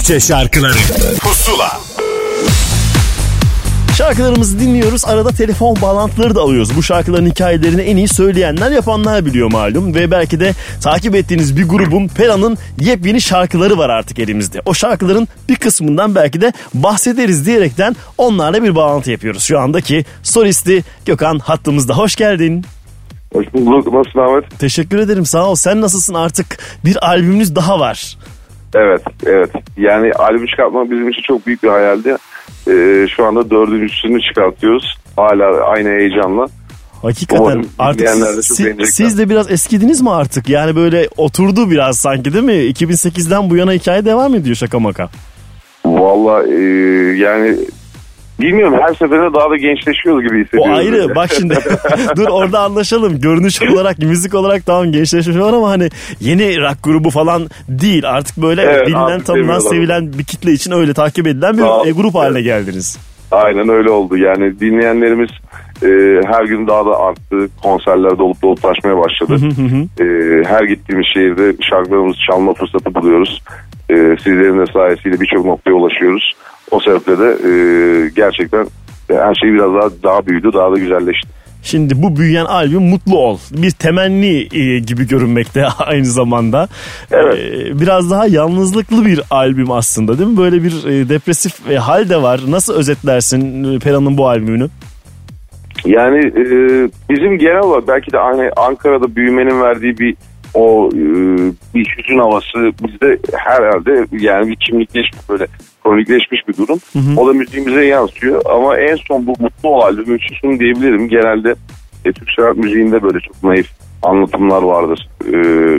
Türkçe şarkıları Pusula Şarkılarımızı dinliyoruz. Arada telefon bağlantıları da alıyoruz. Bu şarkıların hikayelerini en iyi söyleyenler yapanlar biliyor malum. Ve belki de takip ettiğiniz bir grubun Pera'nın yepyeni şarkıları var artık elimizde. O şarkıların bir kısmından belki de bahsederiz diyerekten onlarla bir bağlantı yapıyoruz. Şu andaki solisti Gökhan hattımızda. Hoş geldin. Hoş bulduk. Nasılsın Ahmet? Teşekkür ederim sağ ol. Sen nasılsın artık? Bir albümünüz daha var. Evet, evet. Yani albüm çıkartmak bizim için çok büyük bir hayaldi. Ee, şu anda dördüncüsünü çıkartıyoruz. Hala aynı heyecanla. Hakikaten Umarım artık dinleyenler de çok si- beğenecekler. siz de biraz eskidiniz mi artık? Yani böyle oturdu biraz sanki değil mi? 2008'den bu yana hikaye devam ediyor şaka maka. Valla e, yani bilmiyorum her seferinde daha da gençleşiyoruz gibi O hissediyorum. ayrı bak şimdi dur orada anlaşalım. Görünüş olarak müzik olarak tamam gençleşmiş var ama hani yeni rock grubu falan değil. Artık böyle Evet, bilinen tanınan sevilen bir kitle için öyle takip edilen bir ol. e, grup haline geldiniz. Aynen öyle oldu. Yani dinleyenlerimiz e, her gün daha da arttı. Konserlerde olup dolup taşmaya başladı. E, her gittiğimiz şehirde şarkılarımızı çalma fırsatı buluyoruz. E, sizlerin de sayesiyle birçok noktaya ulaşıyoruz. O sebeple de e, gerçekten her şey biraz daha daha büyüdü, daha da güzelleşti. Şimdi bu büyüyen albüm Mutlu Ol. Bir temenni e, gibi görünmekte aynı zamanda. Evet. E, biraz daha yalnızlıklı bir albüm aslında değil mi? Böyle bir e, depresif e, hal de var. Nasıl özetlersin e, Pera'nın bu albümünü? Yani e, bizim genel olarak belki de hani Ankara'da büyümenin verdiği bir o e, bir hüzün havası bizde herhalde yani bir kimlikleşmiş böyle kronikleşmiş bir durum. O da müziğimize yansıyor ama en son bu mutlu ol albümü için şunu diyebilirim. Genelde e, Türk sanat müziğinde böyle çok naif anlatımlar vardır e,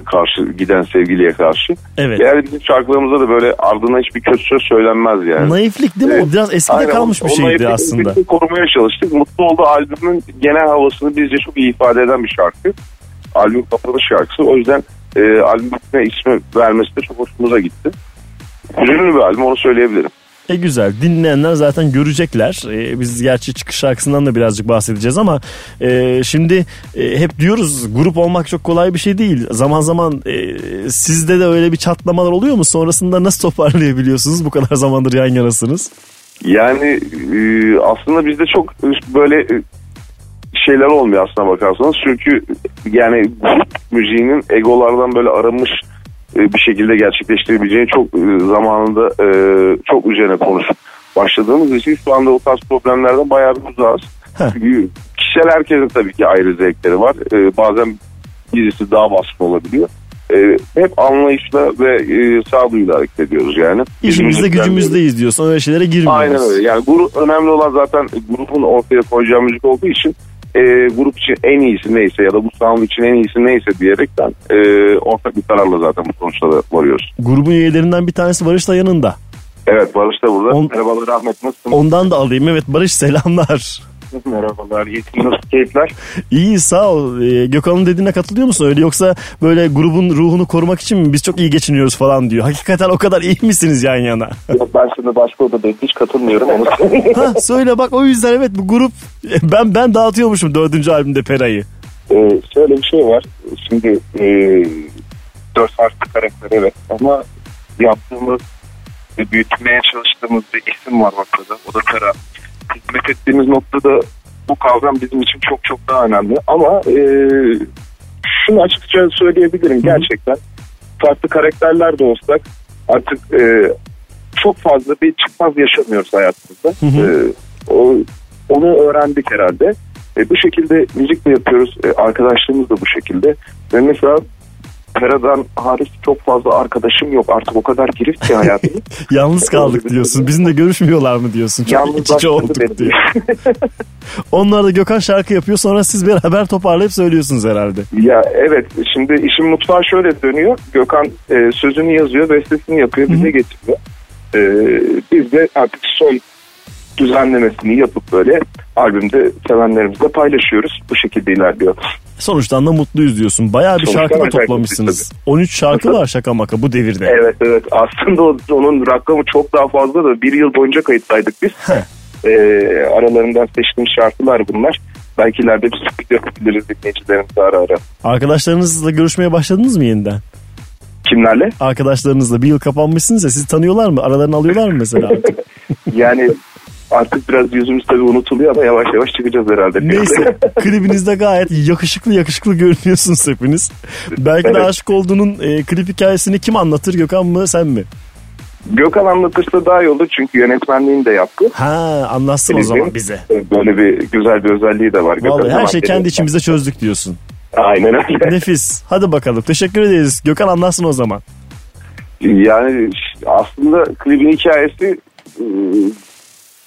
karşı giden sevgiliye karşı. Evet. Yani bizim şarkılarımızda da böyle ardına hiçbir kötü söz söylenmez yani. Naiflik değil mi? O biraz eskide Aynen, kalmış o- bir o şeydi naifliği aslında. de korumaya çalıştık. Mutlu oldu albümün genel havasını bizce çok iyi ifade eden bir şarkı. Albüm kapanış şarkısı. O yüzden e, albüme ismi vermesi de çok hoşumuza gitti. Hüzünlü bir albüm onu söyleyebilirim. E güzel. Dinleyenler zaten görecekler. E, biz gerçi çıkış şarkısından da birazcık bahsedeceğiz ama e, şimdi e, hep diyoruz grup olmak çok kolay bir şey değil. Zaman zaman e, sizde de öyle bir çatlamalar oluyor mu? Sonrasında nasıl toparlayabiliyorsunuz? Bu kadar zamandır yan yanasınız. Yani e, aslında bizde çok böyle e, şeyler olmuyor aslına bakarsanız. Çünkü yani grup müziğinin egolardan böyle arınmış e, bir şekilde gerçekleştirebileceğini çok e, zamanında e, çok üzerine konuşup başladığımız için şu anda o tarz problemlerden bayağı bir uzağız. Çünkü kişisel herkesin tabii ki ayrı zevkleri var. Bazen birisi daha baskın olabiliyor. Hep anlayışla ve e, sağduyuyla hareket ediyoruz yani. İşimizde gücümüzdeyiz diyorsun. Öyle şeylere girmiyoruz. Aynen öyle. Yani grup önemli olan zaten grubun ortaya koyacağı müzik olduğu için e, grup için en iyisi neyse ya da bu sound için en iyisi neyse diyerekten e, ortak bir kararla zaten bu sonuçlara varıyoruz. Grubun üyelerinden bir tanesi Barış da yanında. Evet Barış da burada. Merhabalar Ahmet nasılsın? Ondan da alayım. Evet Barış selamlar. Merhabalar nasıl keyifler? İyi sağ ol. Ee, Gökhan'ın dediğine katılıyor musun öyle yoksa böyle grubun ruhunu korumak için mi biz çok iyi geçiniyoruz falan diyor. Hakikaten o kadar iyi misiniz yan yana? Yok, ben şimdi başka odadayım hiç katılmıyorum onu ha, söyle bak o yüzden evet bu grup ben ben dağıtıyormuşum dördüncü albümde Pera'yı. Ee, şöyle bir şey var. Şimdi e, dört farklı karakter evet ama yaptığımız büyütmeye çalıştığımız bir isim var ortada. O da Tera. Hizmet ettiğimiz noktada bu kavram bizim için çok çok daha önemli. Ama e, şunu açıkça söyleyebilirim gerçekten. Farklı karakterler de olsak artık e, çok fazla bir çıkmaz yaşamıyoruz hayatımızda. E, o, onu öğrendik herhalde. E, bu şekilde müzik de yapıyoruz. E, arkadaşlığımız da bu şekilde. Ve mesela Pera'dan hariç çok fazla arkadaşım yok. Artık o kadar girift ki hayatım. Yalnız kaldık diyorsun. Bizimle görüşmüyorlar mı diyorsun? Çok Yalnız iç içe olduk benim. diyor. Onlar da Gökhan şarkı yapıyor sonra siz beraber toparlayıp söylüyorsunuz herhalde. Ya evet şimdi işin mutfağı şöyle dönüyor. Gökhan e, sözünü yazıyor, bestesini yapıyor, bize getiriyor. E, biz de artık son düzenlemesini yapıp böyle albümde sevenlerimizle paylaşıyoruz. Bu şekilde ilerliyor. Sonuçtan da mutluyuz diyorsun. Bayağı bir Sonuçta şarkı da toplamışsınız. 13 şarkı var şaka maka bu devirde. Evet evet aslında onun rakamı çok daha fazla da bir yıl boyunca kayıttaydık biz. E, aralarından seçtiğim şarkılar bunlar. Belki ileride bir sürpriz yapabiliriz dinleyicilerimize ara ara. Arkadaşlarınızla görüşmeye başladınız mı yeniden? Kimlerle? Arkadaşlarınızla bir yıl kapanmışsınız ya sizi tanıyorlar mı? Aralarını alıyorlar mı mesela? Yani artık biraz yüzümüz tabii unutuluyor ama yavaş yavaş çıkacağız herhalde. Neyse klibinizde gayet yakışıklı yakışıklı görünüyorsunuz hepiniz. Belki de Evet. aşık olduğunun e, klip hikayesini kim anlatır Gökhan mı sen mi? Gökhan anlatırsa daha iyi olur çünkü yönetmenliğini de yaptı. Ha anlatsın o Klibin. zaman bize. Böyle bir güzel bir özelliği de var. Vallahi Gökhan'ın her şey kendi içimizde çözdük diyorsun. Aynen öyle. Nefis. Hadi bakalım. Teşekkür ederiz. Gökhan anlatsın o zaman. Yani aslında klibin hikayesi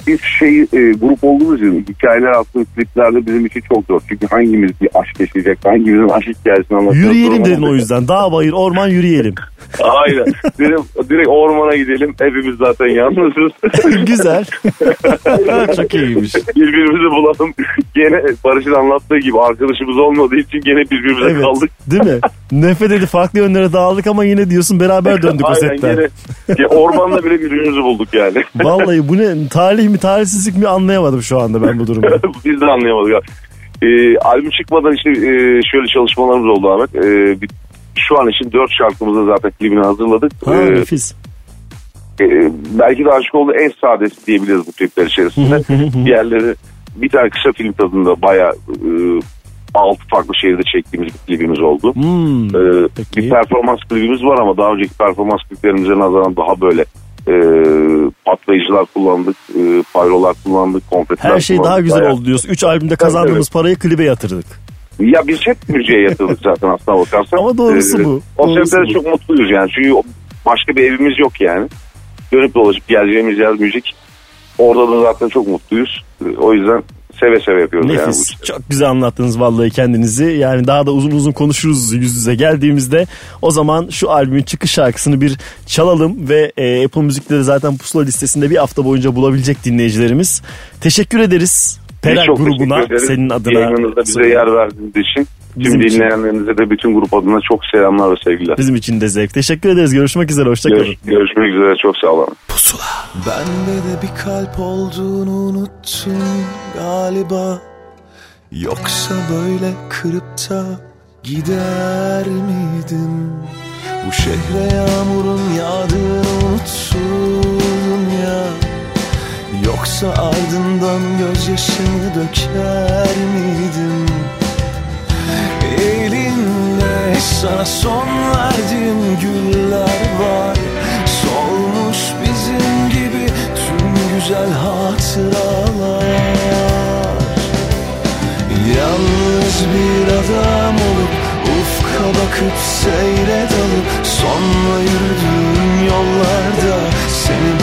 bir şey e, grup olduğumuz için hikayeler aslında kliplerde bizim için çok zor. Çünkü hangimiz bir aşk yaşayacak, hangimizin aşk hikayesini anlatacak. Yürüyelim dedin o yüzden. Dağ bayır orman yürüyelim. Aynen. Direkt, direkt ormana gidelim. Hepimiz zaten yalnızız. Güzel. Çok iyiymiş. Birbirimizi bulalım. Gene Barış'ın anlattığı gibi arkadaşımız olmadığı için gene birbirimize Evet. kaldık. Değil mi? Nefret dedi farklı yönlere dağıldık ama yine diyorsun beraber döndük o setten. gene. Ya ormanda bile birbirimizi bulduk yani. Vallahi bu ne talih mi talihsizlik mi anlayamadım şu anda ben bu durumu. Biz de anlayamadık. ya. Ee, albüm çıkmadan işte e, şöyle çalışmalarımız oldu Ahmet. Ee, bir- şu an için dört şarkımızı zaten klibini hazırladık. Ha Ee, nefis. e, belki de aşık olduğu en sadesi diyebiliriz bu klipler içerisinde. Diğerleri bir tane kısa film tadında bayağı e, altı farklı şehirde çektiğimiz bir klibimiz oldu. Hmm, Ee, bir performans klibimiz var ama daha önceki performans kliplerimize nazaran daha böyle e, patlayıcılar kullandık, e, pyrolar kullandık, konfetiler Her şey daha kullandık. güzel Bayağı- oldu diyorsun. 3 albümde kazandığımız parayı klibe yatırdık. Ya biz hep müziğe yatırdık zaten aslına bakarsan. Ama doğrusu Ee, bu. O Doğrusu sebepten bu. çok mutluyuz yani. Çünkü başka bir evimiz yok yani. Dönüp dolaşıp geleceğimiz yer müzik. Orada da zaten çok mutluyuz. Ee, O yüzden seve seve yapıyoruz yani. bu Nefis. işleri. Çok güzel anlattınız vallahi kendinizi. Yani daha da uzun uzun konuşuruz yüz yüze geldiğimizde. O zaman şu albümün çıkış şarkısını bir çalalım ve e, Apple Müzik'te de zaten pusula listesinde bir hafta boyunca bulabilecek dinleyicilerimiz. Teşekkür ederiz. Biz Pera çok grubuna senin adına. Yayınınızda bize yer verdiğiniz için. Bizim Tüm dinleyenlerinize de bütün grup adına çok selamlar ve sevgiler. Bizim için de zevk. Teşekkür ederiz. Görüşmek üzere. Hoşçakalın. Görüş- görüşmek üzere çok sağ olun. Bende de bir kalp olduğunu unuttun galiba Yoksa böyle kırıp da gider miydin? Bu şehre yağmurun yağdığını unuttun ya Yoksa ardından gözyaşını döker miydin? Elinde sana son verdiğim güller var Solmuş bizim gibi tüm güzel hatıralar Yalnız bir adam olup ufka bakıp seyre dalıp Sonra yürüdüğüm yollarda seni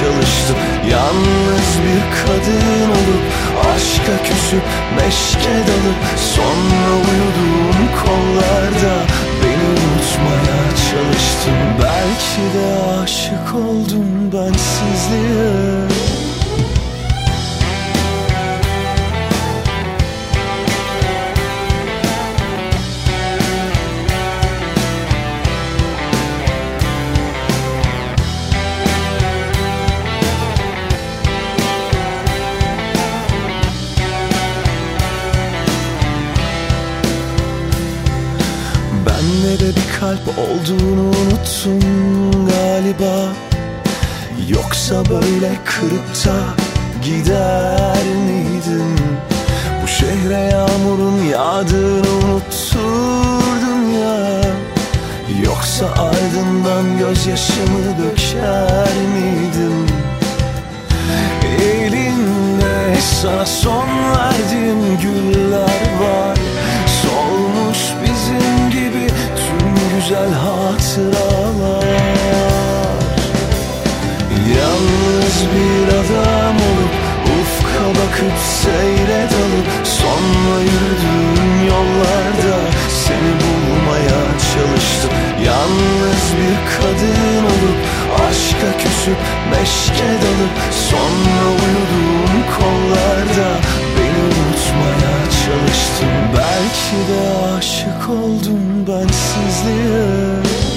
çalıştım Yalnız bir kadın olup aşka küsüp meşke dalıp Sonra uyuduğum kollarda beni unutmaya çalıştım. Belki de aşık oldum bensizliğe Bende de bir kalp olduğunu unuttun galiba Yoksa böyle kırıp da gider miydin? Bu şehre yağmurun yağdığını unutturdun ya Yoksa ardından gözyaşımı döker miydim? Elinde sana son verdiğim güller var güzel hatıralar. Yalnız bir adam olup ufka bakıp seyre dalıp Sonra yürüdüğüm yollarda seni bulmaya çalıştım. Yalnız bir kadın olup aşka küsüp meşke dalıp Sonra uyuduğum kollarda unutmaya çalıştım. Belki de aşık oldum bensizliğe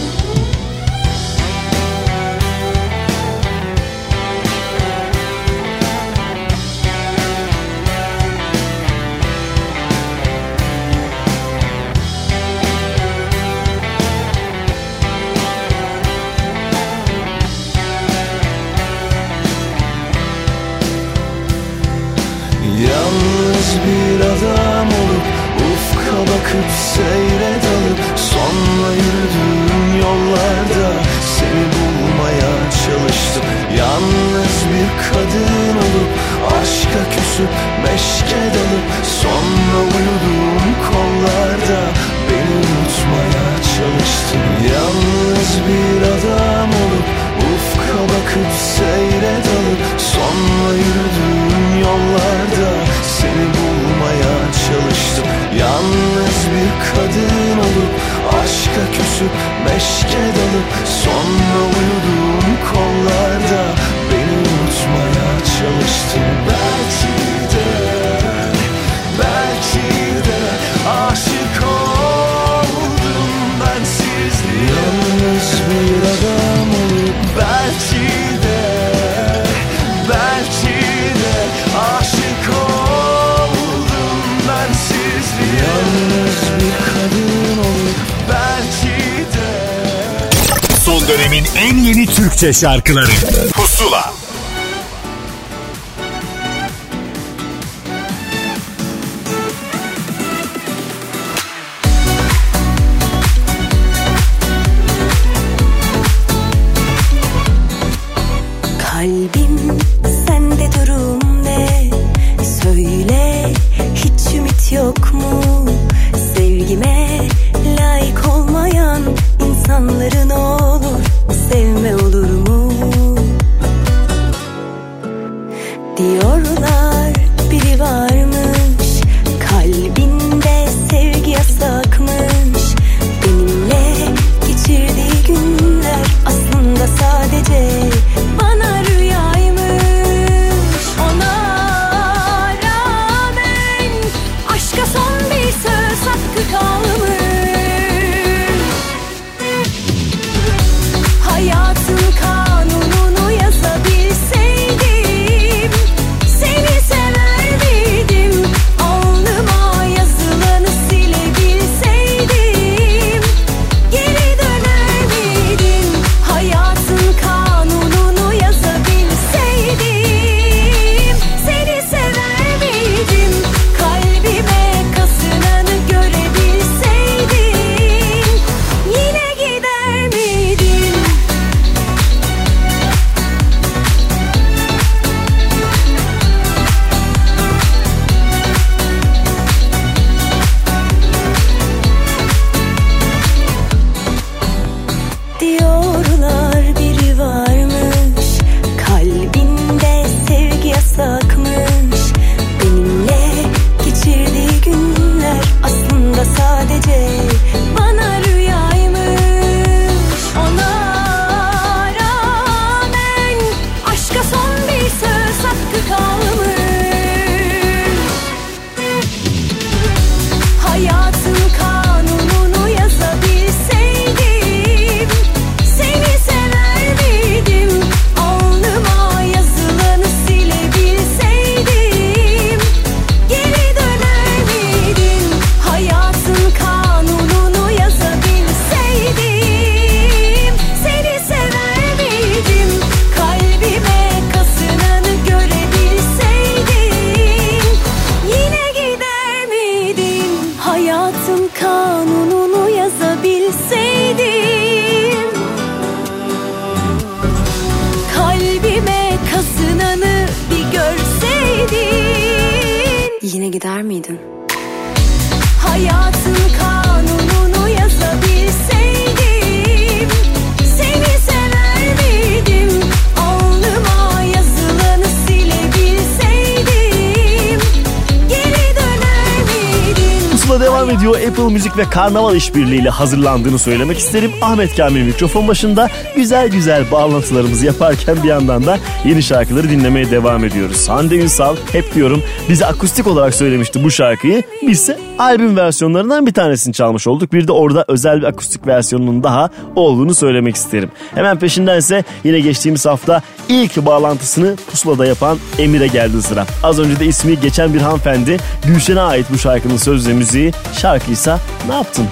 meşke dalıp Sonra yeni Türkçe şarkıları. Pusula Karnaval İşbirliği ile hazırlandığını söylemek isterim. Ahmet Kamil mikrofon başında güzel güzel bağlantılarımızı yaparken bir yandan da yeni şarkıları dinlemeye devam ediyoruz. Hande Ünsal hep diyorum bize akustik olarak söylemişti bu şarkıyı. Bizse albüm versiyonlarından bir tanesini çalmış olduk. Bir de orada özel bir akustik versiyonunun daha olduğunu söylemek isterim. Hemen peşinden ise yine geçtiğimiz hafta ilk bağlantısını pusulada yapan Emir'e geldi sıra. Az önce de ismi geçen bir hanımefendi Gülşen'e ait bu şarkının sözü müziği. Şarkıysa ne yaptın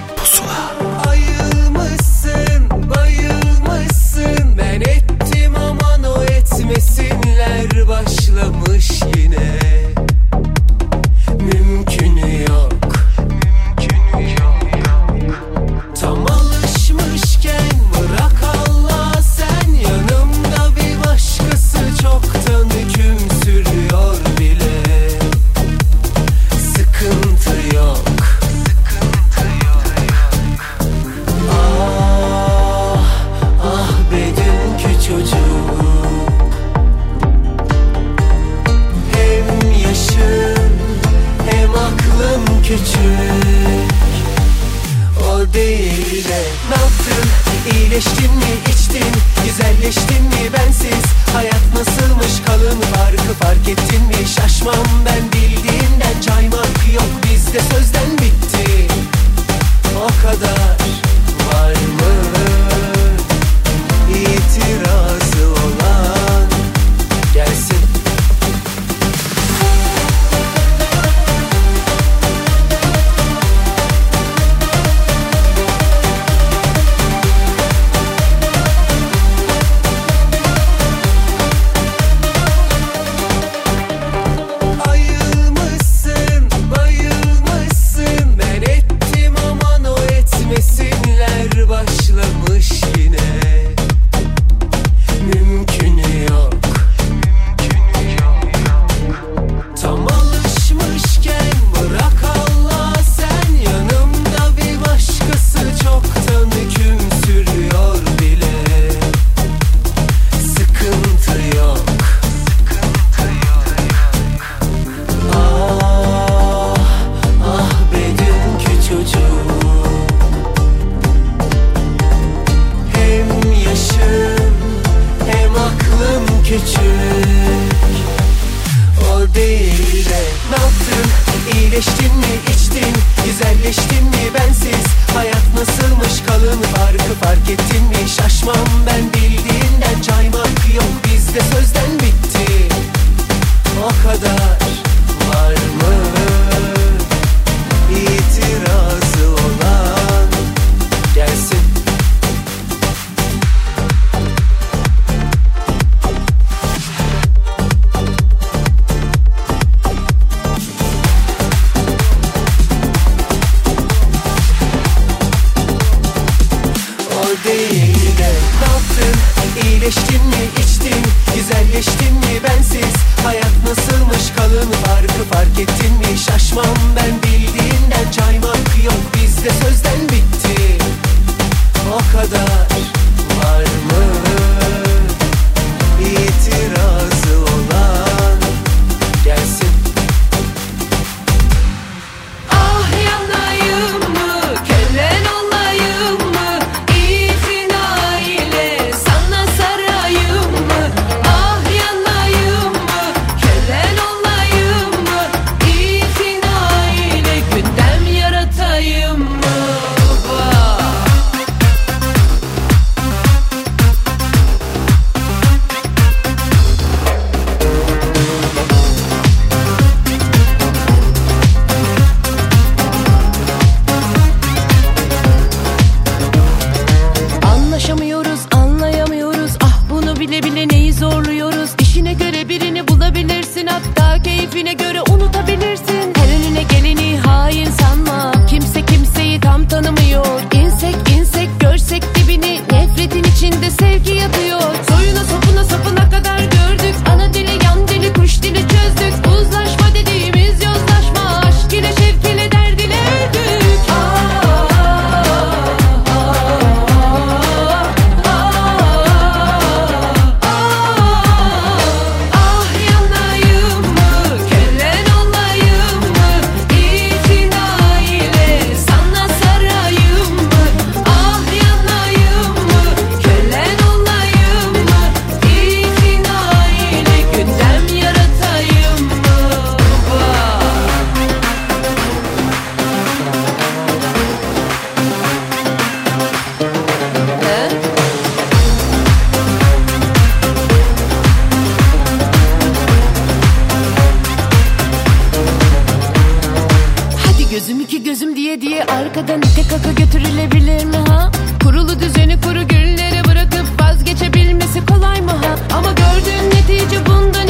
gözüm iki gözüm diye diye arkadan ite kaka götürülebilir mi ha? Kurulu düzeni kuru günlere bırakıp vazgeçebilmesi kolay mı ha? Ama gördüğün netice bundan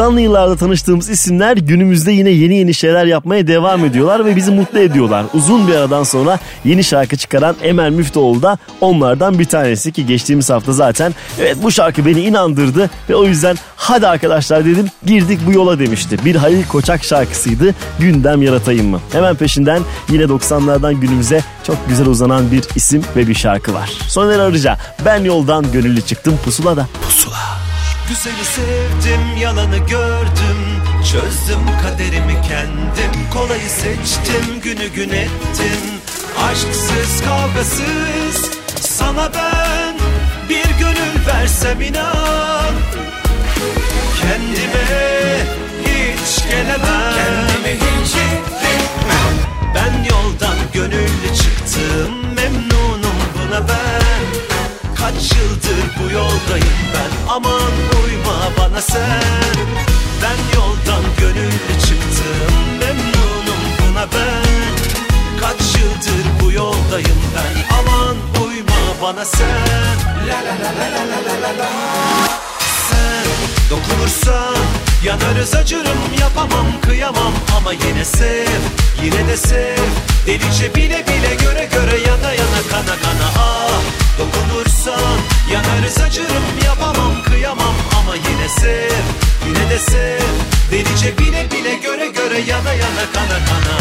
90'lı yıllarda tanıştığımız isimler günümüzde yine yeni yeni şeyler yapmaya devam ediyorlar ve bizi mutlu ediyorlar. Uzun bir aradan sonra yeni şarkı çıkaran Emel Müftüoğlu da onlardan bir tanesi ki geçtiğimiz hafta zaten evet bu şarkı beni inandırdı ve o yüzden hadi arkadaşlar dedim girdik bu yola demişti. Bir Halil Koçak şarkısıydı gündem yaratayım mı? Hemen peşinden yine 90'lardan günümüze çok güzel uzanan bir isim ve bir şarkı var. Soner Arıca ben yoldan gönüllü çıktım pusulada. Pusula. Güzeli sevdim, yalanı gördüm. Çözdüm kaderimi kendim. Kolayı seçtim, günü gün ettim. Aşksız, kavgasız. Sana ben bir gönül versem inan. Kendime hiç gelemem. Kendime hiç Ben yoldan gönüllü çıktım. Memnunum buna ben Kaç yıldır bu yoldayım ben? Aman uyma bana sen. Ben yoldan gönüllü çıktım Memnunum buna ben. Kaç yıldır bu yoldayım ben? Aman uyma bana sen. La la la la la la la la. Sen dokunursan Yanarız acırım yapamam kıyamam. Ama yine sev yine de sev. Delice bile bile göre göre yana yana kana kana. Ah Dokunursan yanarız acırım yapamam kıyamam. Ama yine sev yine de sev. Delice bile bile göre göre yana yana kana kana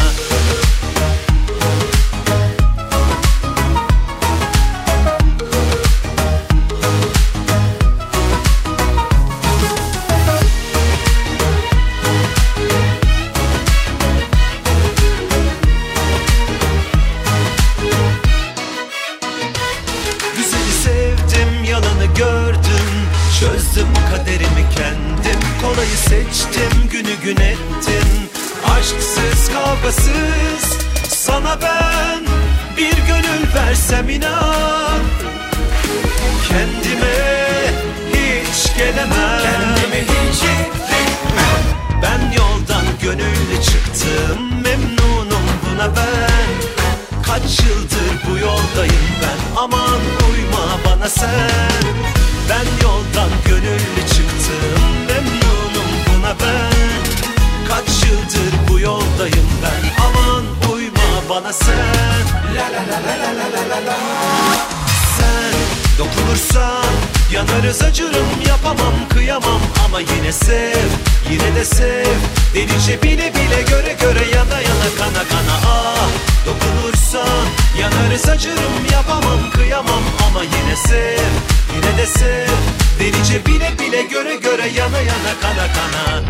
seçtim günü gün ettim Aşksız kavgasız. Sana ben bir gönül versem inan. Kendime hiç gelemem. Kendime hiç Ben yoldan gönüllü çıktım. Memnunum buna ben. Kaç yıldır bu yoldayım ben. Aman uyma bana sen. Ben yoldan gönüllü çıktım bana sen La la la la la la la la. Sen dokunursan yanarız acırım yapamam kıyamam. Ama yine sev yine de sev. Delice bile bile göre göre yana yana kana kana. Ah dokunursan yanarız acırım yapamam kıyamam. Ama yine sev yine de sev. Delice bile bile göre göre yana yana kana kana.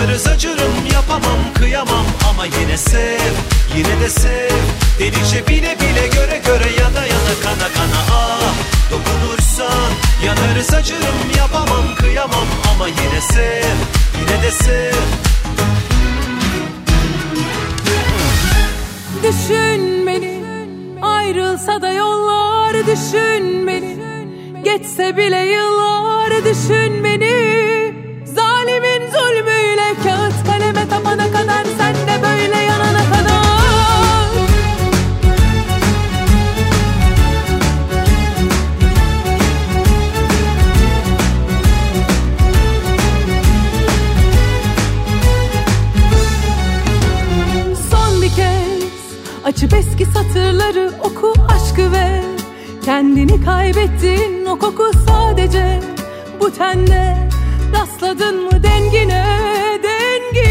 Yanarız acırım yapamam kıyamam. Ama yine sev yine de sev. Delice bile bile göre göre yana yana kana kana ah. Dokunursan yanarız acırım yapamam kıyamam. Ama yine sev yine de sev. Düşün beni ayrılsa da yollar düşün beni. Geçse bile yıllar düşün beni tapana kadar Sen de böyle yanana kadar. Son bir kez açıp eski satırları oku aşkı ve Kendini kaybettin o koku sadece bu tende Rastladın mı dengine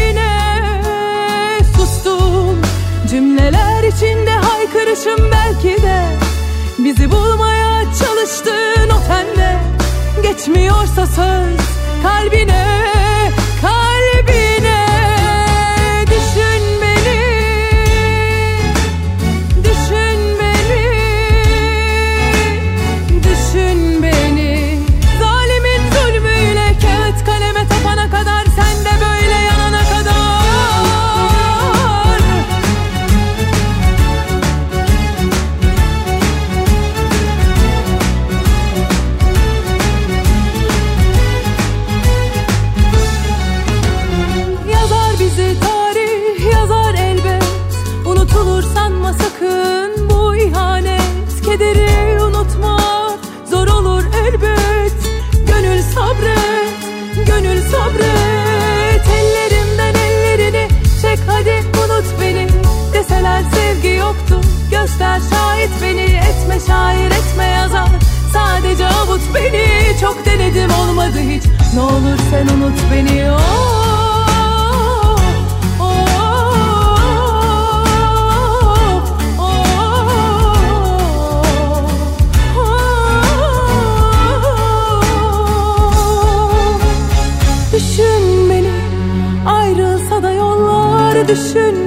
dengine Sustum. Cümleler içinde haykırışım belki de Bizi bulmaya çalıştın o tende Geçmiyorsa söz kalbine göster şahit beni Etme şair etme yazar. Sadece avut beni Çok denedim olmadı hiç. Ne olur sen unut beni. Oh, oh, Düşün beni ayrılsa yollar düşün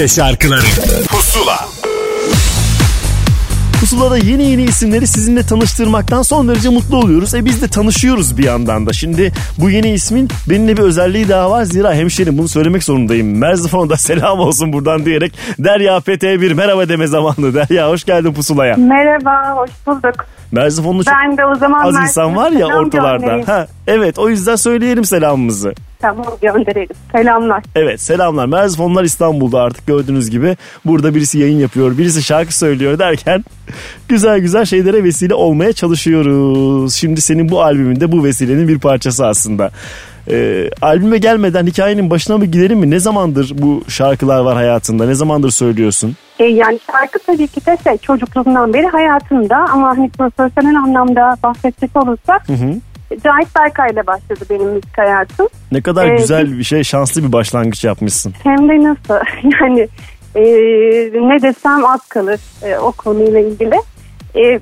Türkçe şarkıları Pusula Pusula'da yeni yeni isimleri sizinle tanıştırmaktan son derece mutlu oluyoruz. E biz de tanışıyoruz bir yandan da. Şimdi bu yeni ismin benimle bir özelliği daha var. Zira hemşerim bunu söylemek zorundayım. Merzifon'a da selam olsun buradan diyerek Derya PT1 merhaba deme zamanı. Derya hoş geldin Pusula'ya. Merhaba, hoş bulduk. Merzifonlu çok Ben de o zaman az insan var ya ortalarda. Ha, evet o yüzden söyleyelim selamımızı. Tamam gönderelim. Selamlar. Evet selamlar. Merzifonlar İstanbul'da artık gördüğünüz gibi. Burada birisi yayın yapıyor, birisi şarkı söylüyor derken güzel güzel şeylere vesile olmaya çalışıyoruz. Şimdi senin bu albümünde bu vesilenin bir parçası aslında. Ee, albüme gelmeden hikayenin başına mı gidelim mi? Ne zamandır bu şarkılar var hayatında? Ne zamandır söylüyorsun? E, yani şarkı tabii ki de şey, çocukluğundan beri hayatımda ama hani profesyonel anlamda bahsedecek olursak Hı hı. Cahit Berkay ile başladı benim müzik hayatım. Ne kadar Ee, güzel bir şey, şanslı bir başlangıç yapmışsın. Hem de nasıl yani e, ne desem az kalır e, o konuyla ilgili. E,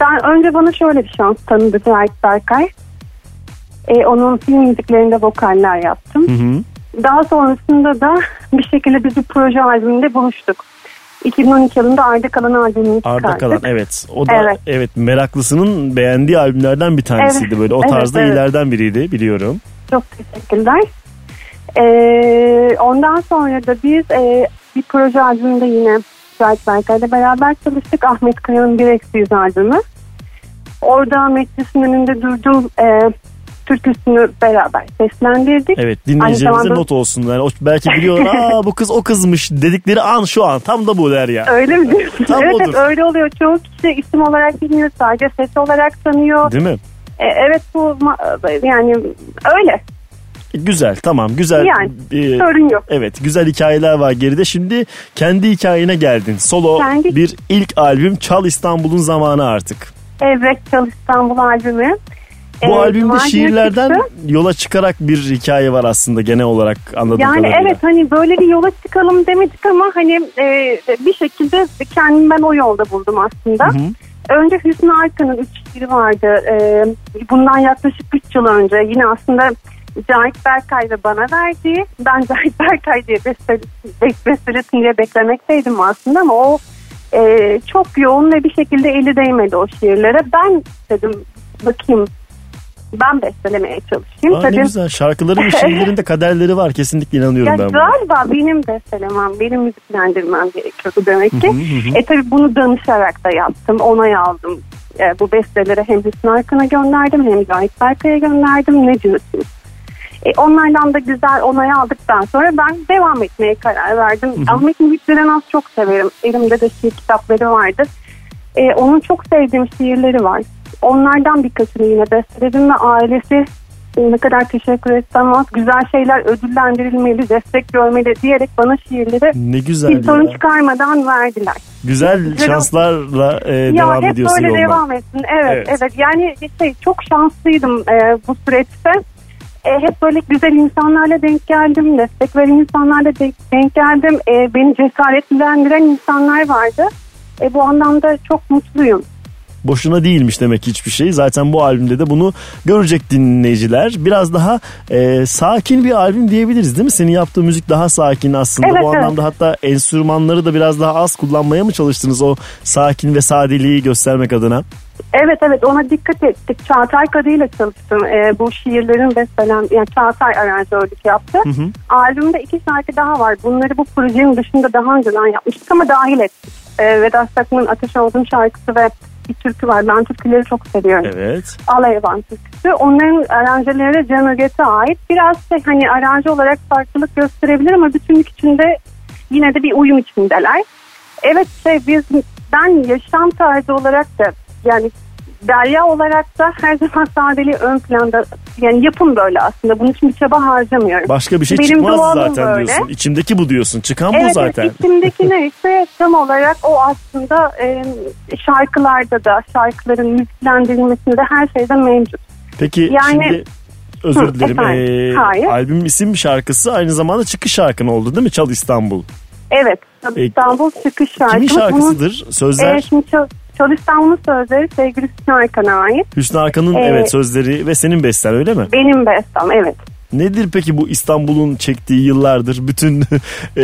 ben önce bana şöyle bir şans tanıdı Cahit Berkay. E, onun film müziklerinde vokaller yaptım. Hı hı. Daha sonrasında da bir şekilde biz bir proje albümünde buluştuk. 2012 yılında Arda Kalan albümünü çıkardık. Arda Kalan evet. O da evet. Evet. meraklısının beğendiği albümlerden bir tanesiydi Evet, böyle. O evet, tarzda evet. ileriden biriydi biliyorum. Çok teşekkürler. Ee, ondan sonra da biz e, bir proje albümünde yine Cahit Berkay'la beraber çalıştık. Ahmet Kaya'nın Bir Eksi Yüz albümü. Orada meclisin önünde durdum. E, türküsünü beraber seslendirdik. Evet dinleyicilerimize zamanda- not olsun. Yani o, belki biliyorlar aa bu kız o kızmış dedikleri an şu an tam da bu der ya. Öyle mi diyorsun? Tam evet, odur. evet öyle oluyor. Çoğu kişi isim olarak bilmiyor. Sadece ses olarak tanıyor. Değil mi? E, evet bu yani öyle. Güzel tamam güzel. Yani, Ee, sorun yok. Evet güzel hikayeler var geride. Şimdi kendi hikayene geldin. Solo Kendi- bir ilk albüm Çal İstanbul'un zamanı artık. Evet Çal İstanbul albümü. Bu Ee, albümde şiirlerden çıktı. yola çıkarak bir hikaye var aslında genel olarak anladığım Yani kadarıyla. evet hani böyle bir yola çıkalım demedik ama hani e, bir şekilde kendimi ben o yolda buldum aslında. Hı hı. Önce Hüsnü Arkan'ın üç şiiri vardı. E, bundan yaklaşık 3 yıl önce yine aslında Cahit Berkay ve bana verdiği ben Cahit Berkay diye bestele- be- bestelesin diye beklemekteydim aslında ama o e, çok yoğun ve bir şekilde eli değmedi o şiirlere. Ben dedim bakayım ben bestelemeye çalışayım. Aa, ne Tabii- güzel şarkıların ve şiirlerinde kaderleri var kesinlikle inanıyorum ya ben. buna. galiba benim bestelemem, benim müziklendirmem gerekiyordu demek ki. Hı hı hı. E tabii bunu danışarak da yaptım, onay aldım. E, bu besteleri hem Hüsnü Arkan'a gönderdim hem Cahit Berkay'a gönderdim. Ne diyorsunuz? E, onlardan da güzel onay aldıktan sonra ben devam etmeye karar verdim. Ahmet Mühit az çok severim. Elimde de şiir kitapları vardır. E, onun çok sevdiğim şiirleri var. Onlardan birkaçını yine besteledim ve ailesi e, ne kadar teşekkür etsem az güzel şeyler ödüllendirilmeli, destek görmeli diyerek bana şiirleri Ne güzel bir sorun ya. çıkarmadan verdiler. Güzel Güzel şanslarla e, ya devam hep ediyorsun böyle yoluna. devam etsin. Evet, Evet. evet. Yani şey çok şanslıydım e, bu süreçte. E, hep böyle güzel insanlarla denk geldim. Destek veren insanlarla denk, denk geldim. E, beni cesaretlendiren insanlar vardı. E, bu anlamda çok mutluyum. Boşuna değilmiş demek hiçbir şey. Zaten bu albümde de bunu görecek dinleyiciler. Biraz daha e, sakin bir albüm diyebiliriz değil mi? Senin yaptığın müzik daha sakin aslında. Evet, bu evet. anlamda hatta enstrümanları da biraz daha az kullanmaya mı çalıştınız o sakin ve sadeliği göstermek adına? Evet evet ona dikkat ettik. Çağatay Kadı ile çalıştım. E, bu şiirlerin beselen yani Çağatay aranjörlük yaptı. Hı hı. Albümde iki şarkı daha var. Bunları bu projenin dışında daha önceden yapmıştık ama dahil ettik. E, Vedat Sakman'ın Ateş Oldum şarkısı ve bir türkü var. Ben türküleri çok seviyorum. Evet. Alayvan türküsü. Onların aranjeleri Cem Öget'e ait. Biraz şey hani aranje olarak farklılık gösterebilir ama bütünlük içinde yine de bir uyum içindeler. Evet şey biz ben yaşam tarzı olarak da yani Derya olarak da her zaman sadeliği ön planda yani yapım böyle aslında. Bunun için bir çaba harcamıyorum. Başka bir şey Benim çıkmaz zaten böyle. diyorsun. İçimdeki bu diyorsun. Çıkan bu Evet, zaten. evet içimdeki neyse tam olarak o aslında e, şarkılarda da şarkıların müziklendirilmesinde her şeyde mevcut. Peki Yani- şimdi özür Hı, dilerim. efendim. Ee, Hayır. albüm isim şarkısı aynı zamanda çıkış şarkın oldu değil mi? Çal İstanbul. Evet E, İstanbul çıkış şarkımız. Kimin şarkısıdır? Sözler? Evet, şimdi Çal, Çal İstanbul'un sözleri sevgili Hüsnü Arkan'a ait. Hüsnü Arkan'ın Ee, evet sözleri ve senin besten öyle mi? Benim bestem evet. Nedir peki bu İstanbul'un çektiği yıllardır bütün e,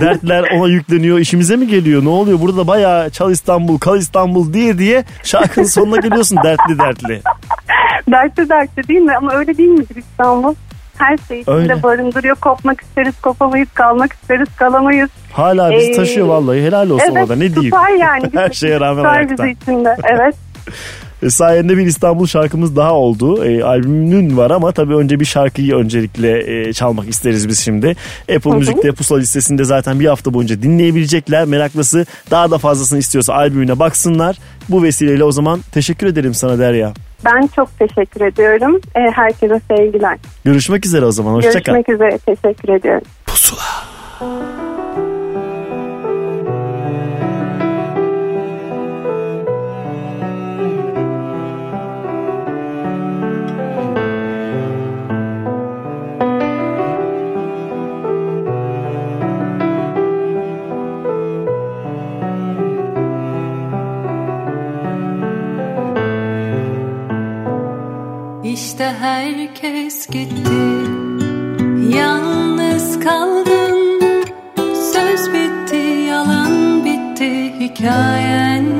dertler ona yükleniyor işimize mi geliyor ne oluyor burada da bayağı çal İstanbul kal İstanbul diye diye şarkının sonuna geliyorsun dertli dertli. dertli dertli değil mi? Ama öyle değil midir İstanbul? Her şey içinde Öyle. barındırıyor. Kopmak isteriz, kopamayız. Kalmak isteriz, kalamayız. Hala bizi Ee, taşıyor vallahi helal olsun evet, orada ne diyeyim. tutar yani. Her şeye rağmen Tutar ayakta. bizi içinde. Evet. E, sayende bir İstanbul şarkımız daha oldu. E, albümün var ama tabii önce bir şarkıyı öncelikle e, çalmak isteriz biz şimdi. Apple Hı hı. Müzik'te Pusula listesinde zaten bir hafta boyunca dinleyebilecekler. Meraklısı daha da fazlasını istiyorsa albümüne baksınlar. Bu vesileyle o zaman teşekkür ederim sana Derya. Ben çok teşekkür ediyorum. Ee, herkese sevgiler. Görüşmek üzere o zaman. Hoşçakal. Görüşmek üzere. Teşekkür ediyorum. İşte herkes gitti. Yalnız kaldım. Söz bitti, yalan bitti Hikayen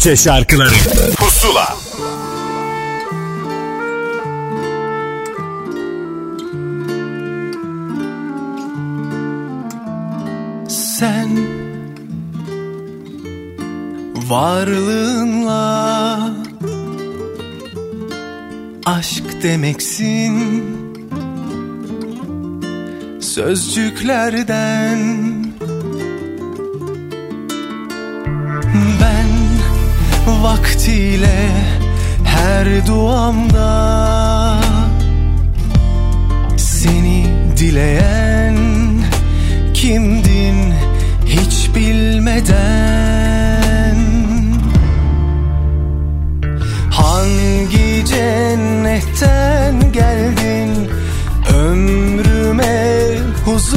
Türkçe şarkıları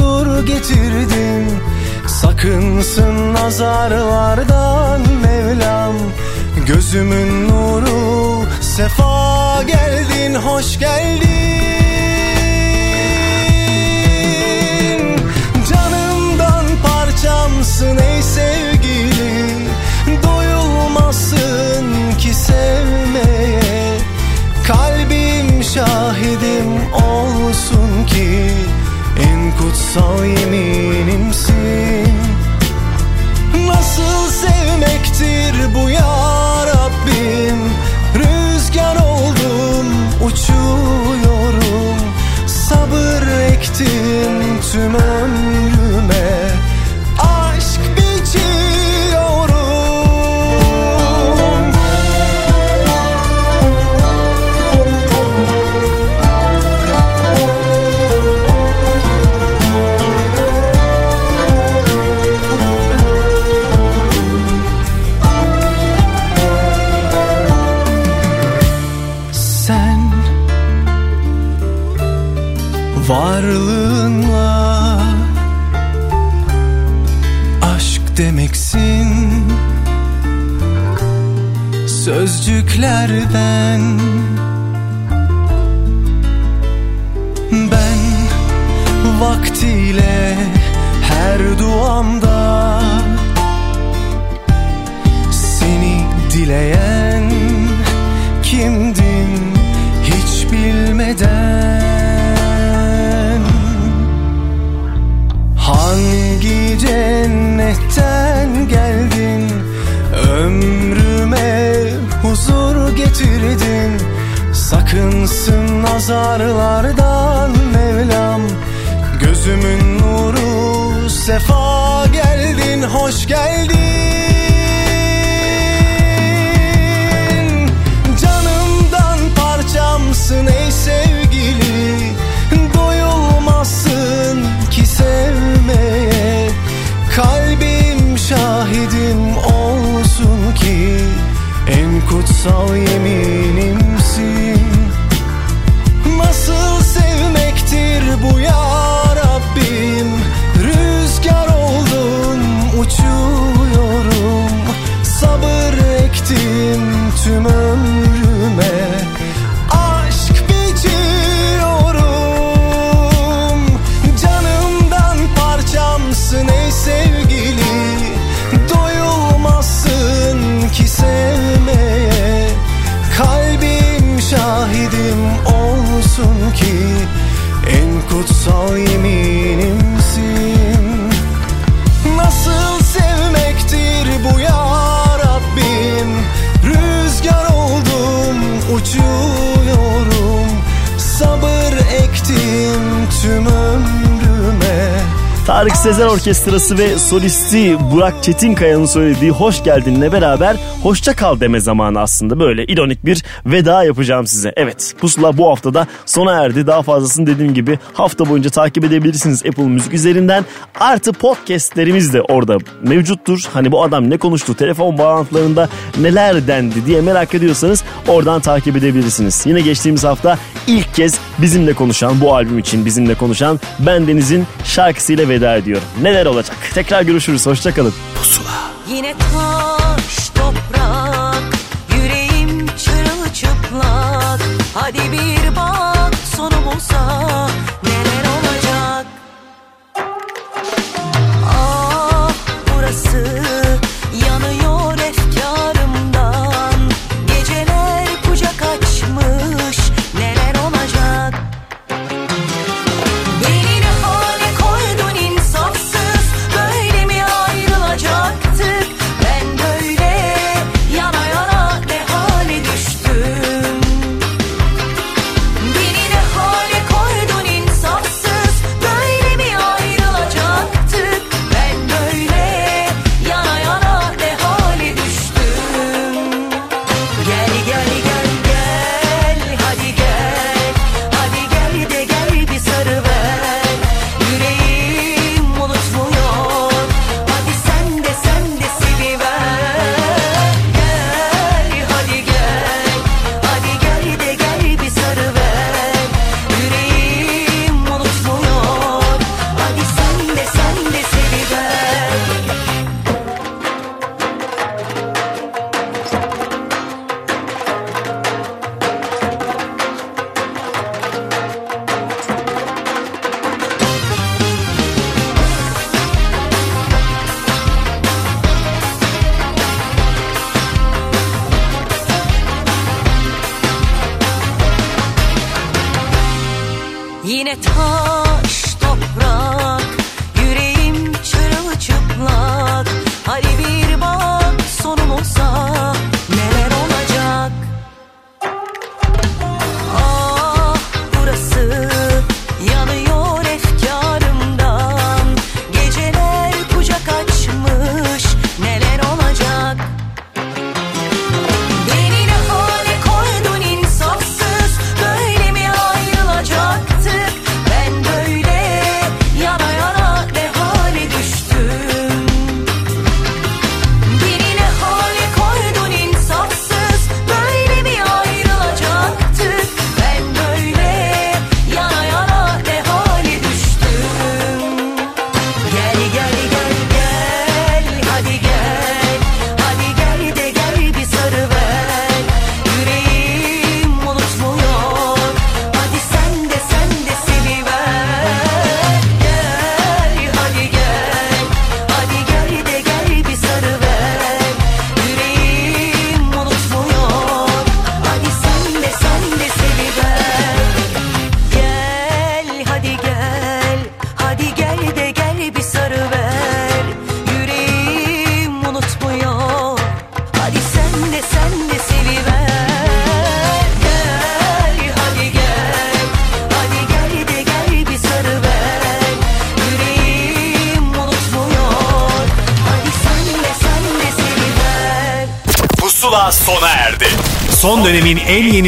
huzur getirdin Sakınsın nazarlardan Mevlam. Gözümün nuru sefa geldin hoş geldin. Canımdan parçamsın ey sevgili Doyulmasın ki sevmeye. Kalbim şahidim olsun ki kutsal yeminimsin Nasıl sevmektir bu ya then. Sakınsın nazarlardan Mevlam. Gözümün nuru sefa geldin hoş geldin. Canımdan parçamsın ey sevgili. Doyulmasın ki sevmeye Kalbim şahidim olsun ki En kutsal yeminimsin Tarık Sezer Orkestrası ve solisti Burak Çetinkaya'nın söylediği Hoş Geldin'le beraber Hoşça Kal deme zamanı aslında. Böyle ironik bir veda yapacağım size. Evet pusula bu haftada sona erdi. Daha fazlasını dediğim gibi hafta boyunca takip edebilirsiniz Apple Müzik üzerinden. Artı podcastlerimiz de orada mevcuttur. Hani bu adam ne konuştu, telefon bağlantılarında neler dendi diye merak ediyorsanız oradan takip edebilirsiniz. Yine geçtiğimiz hafta ilk kez bizimle konuşan, bu albüm için bizimle konuşan Ben Deniz'in şarkısıyla veda ediyorum. Neler olacak? Tekrar görüşürüz. Hoşçakalın. Pusula. Yine taş toprak Hadi bir bak sonumuza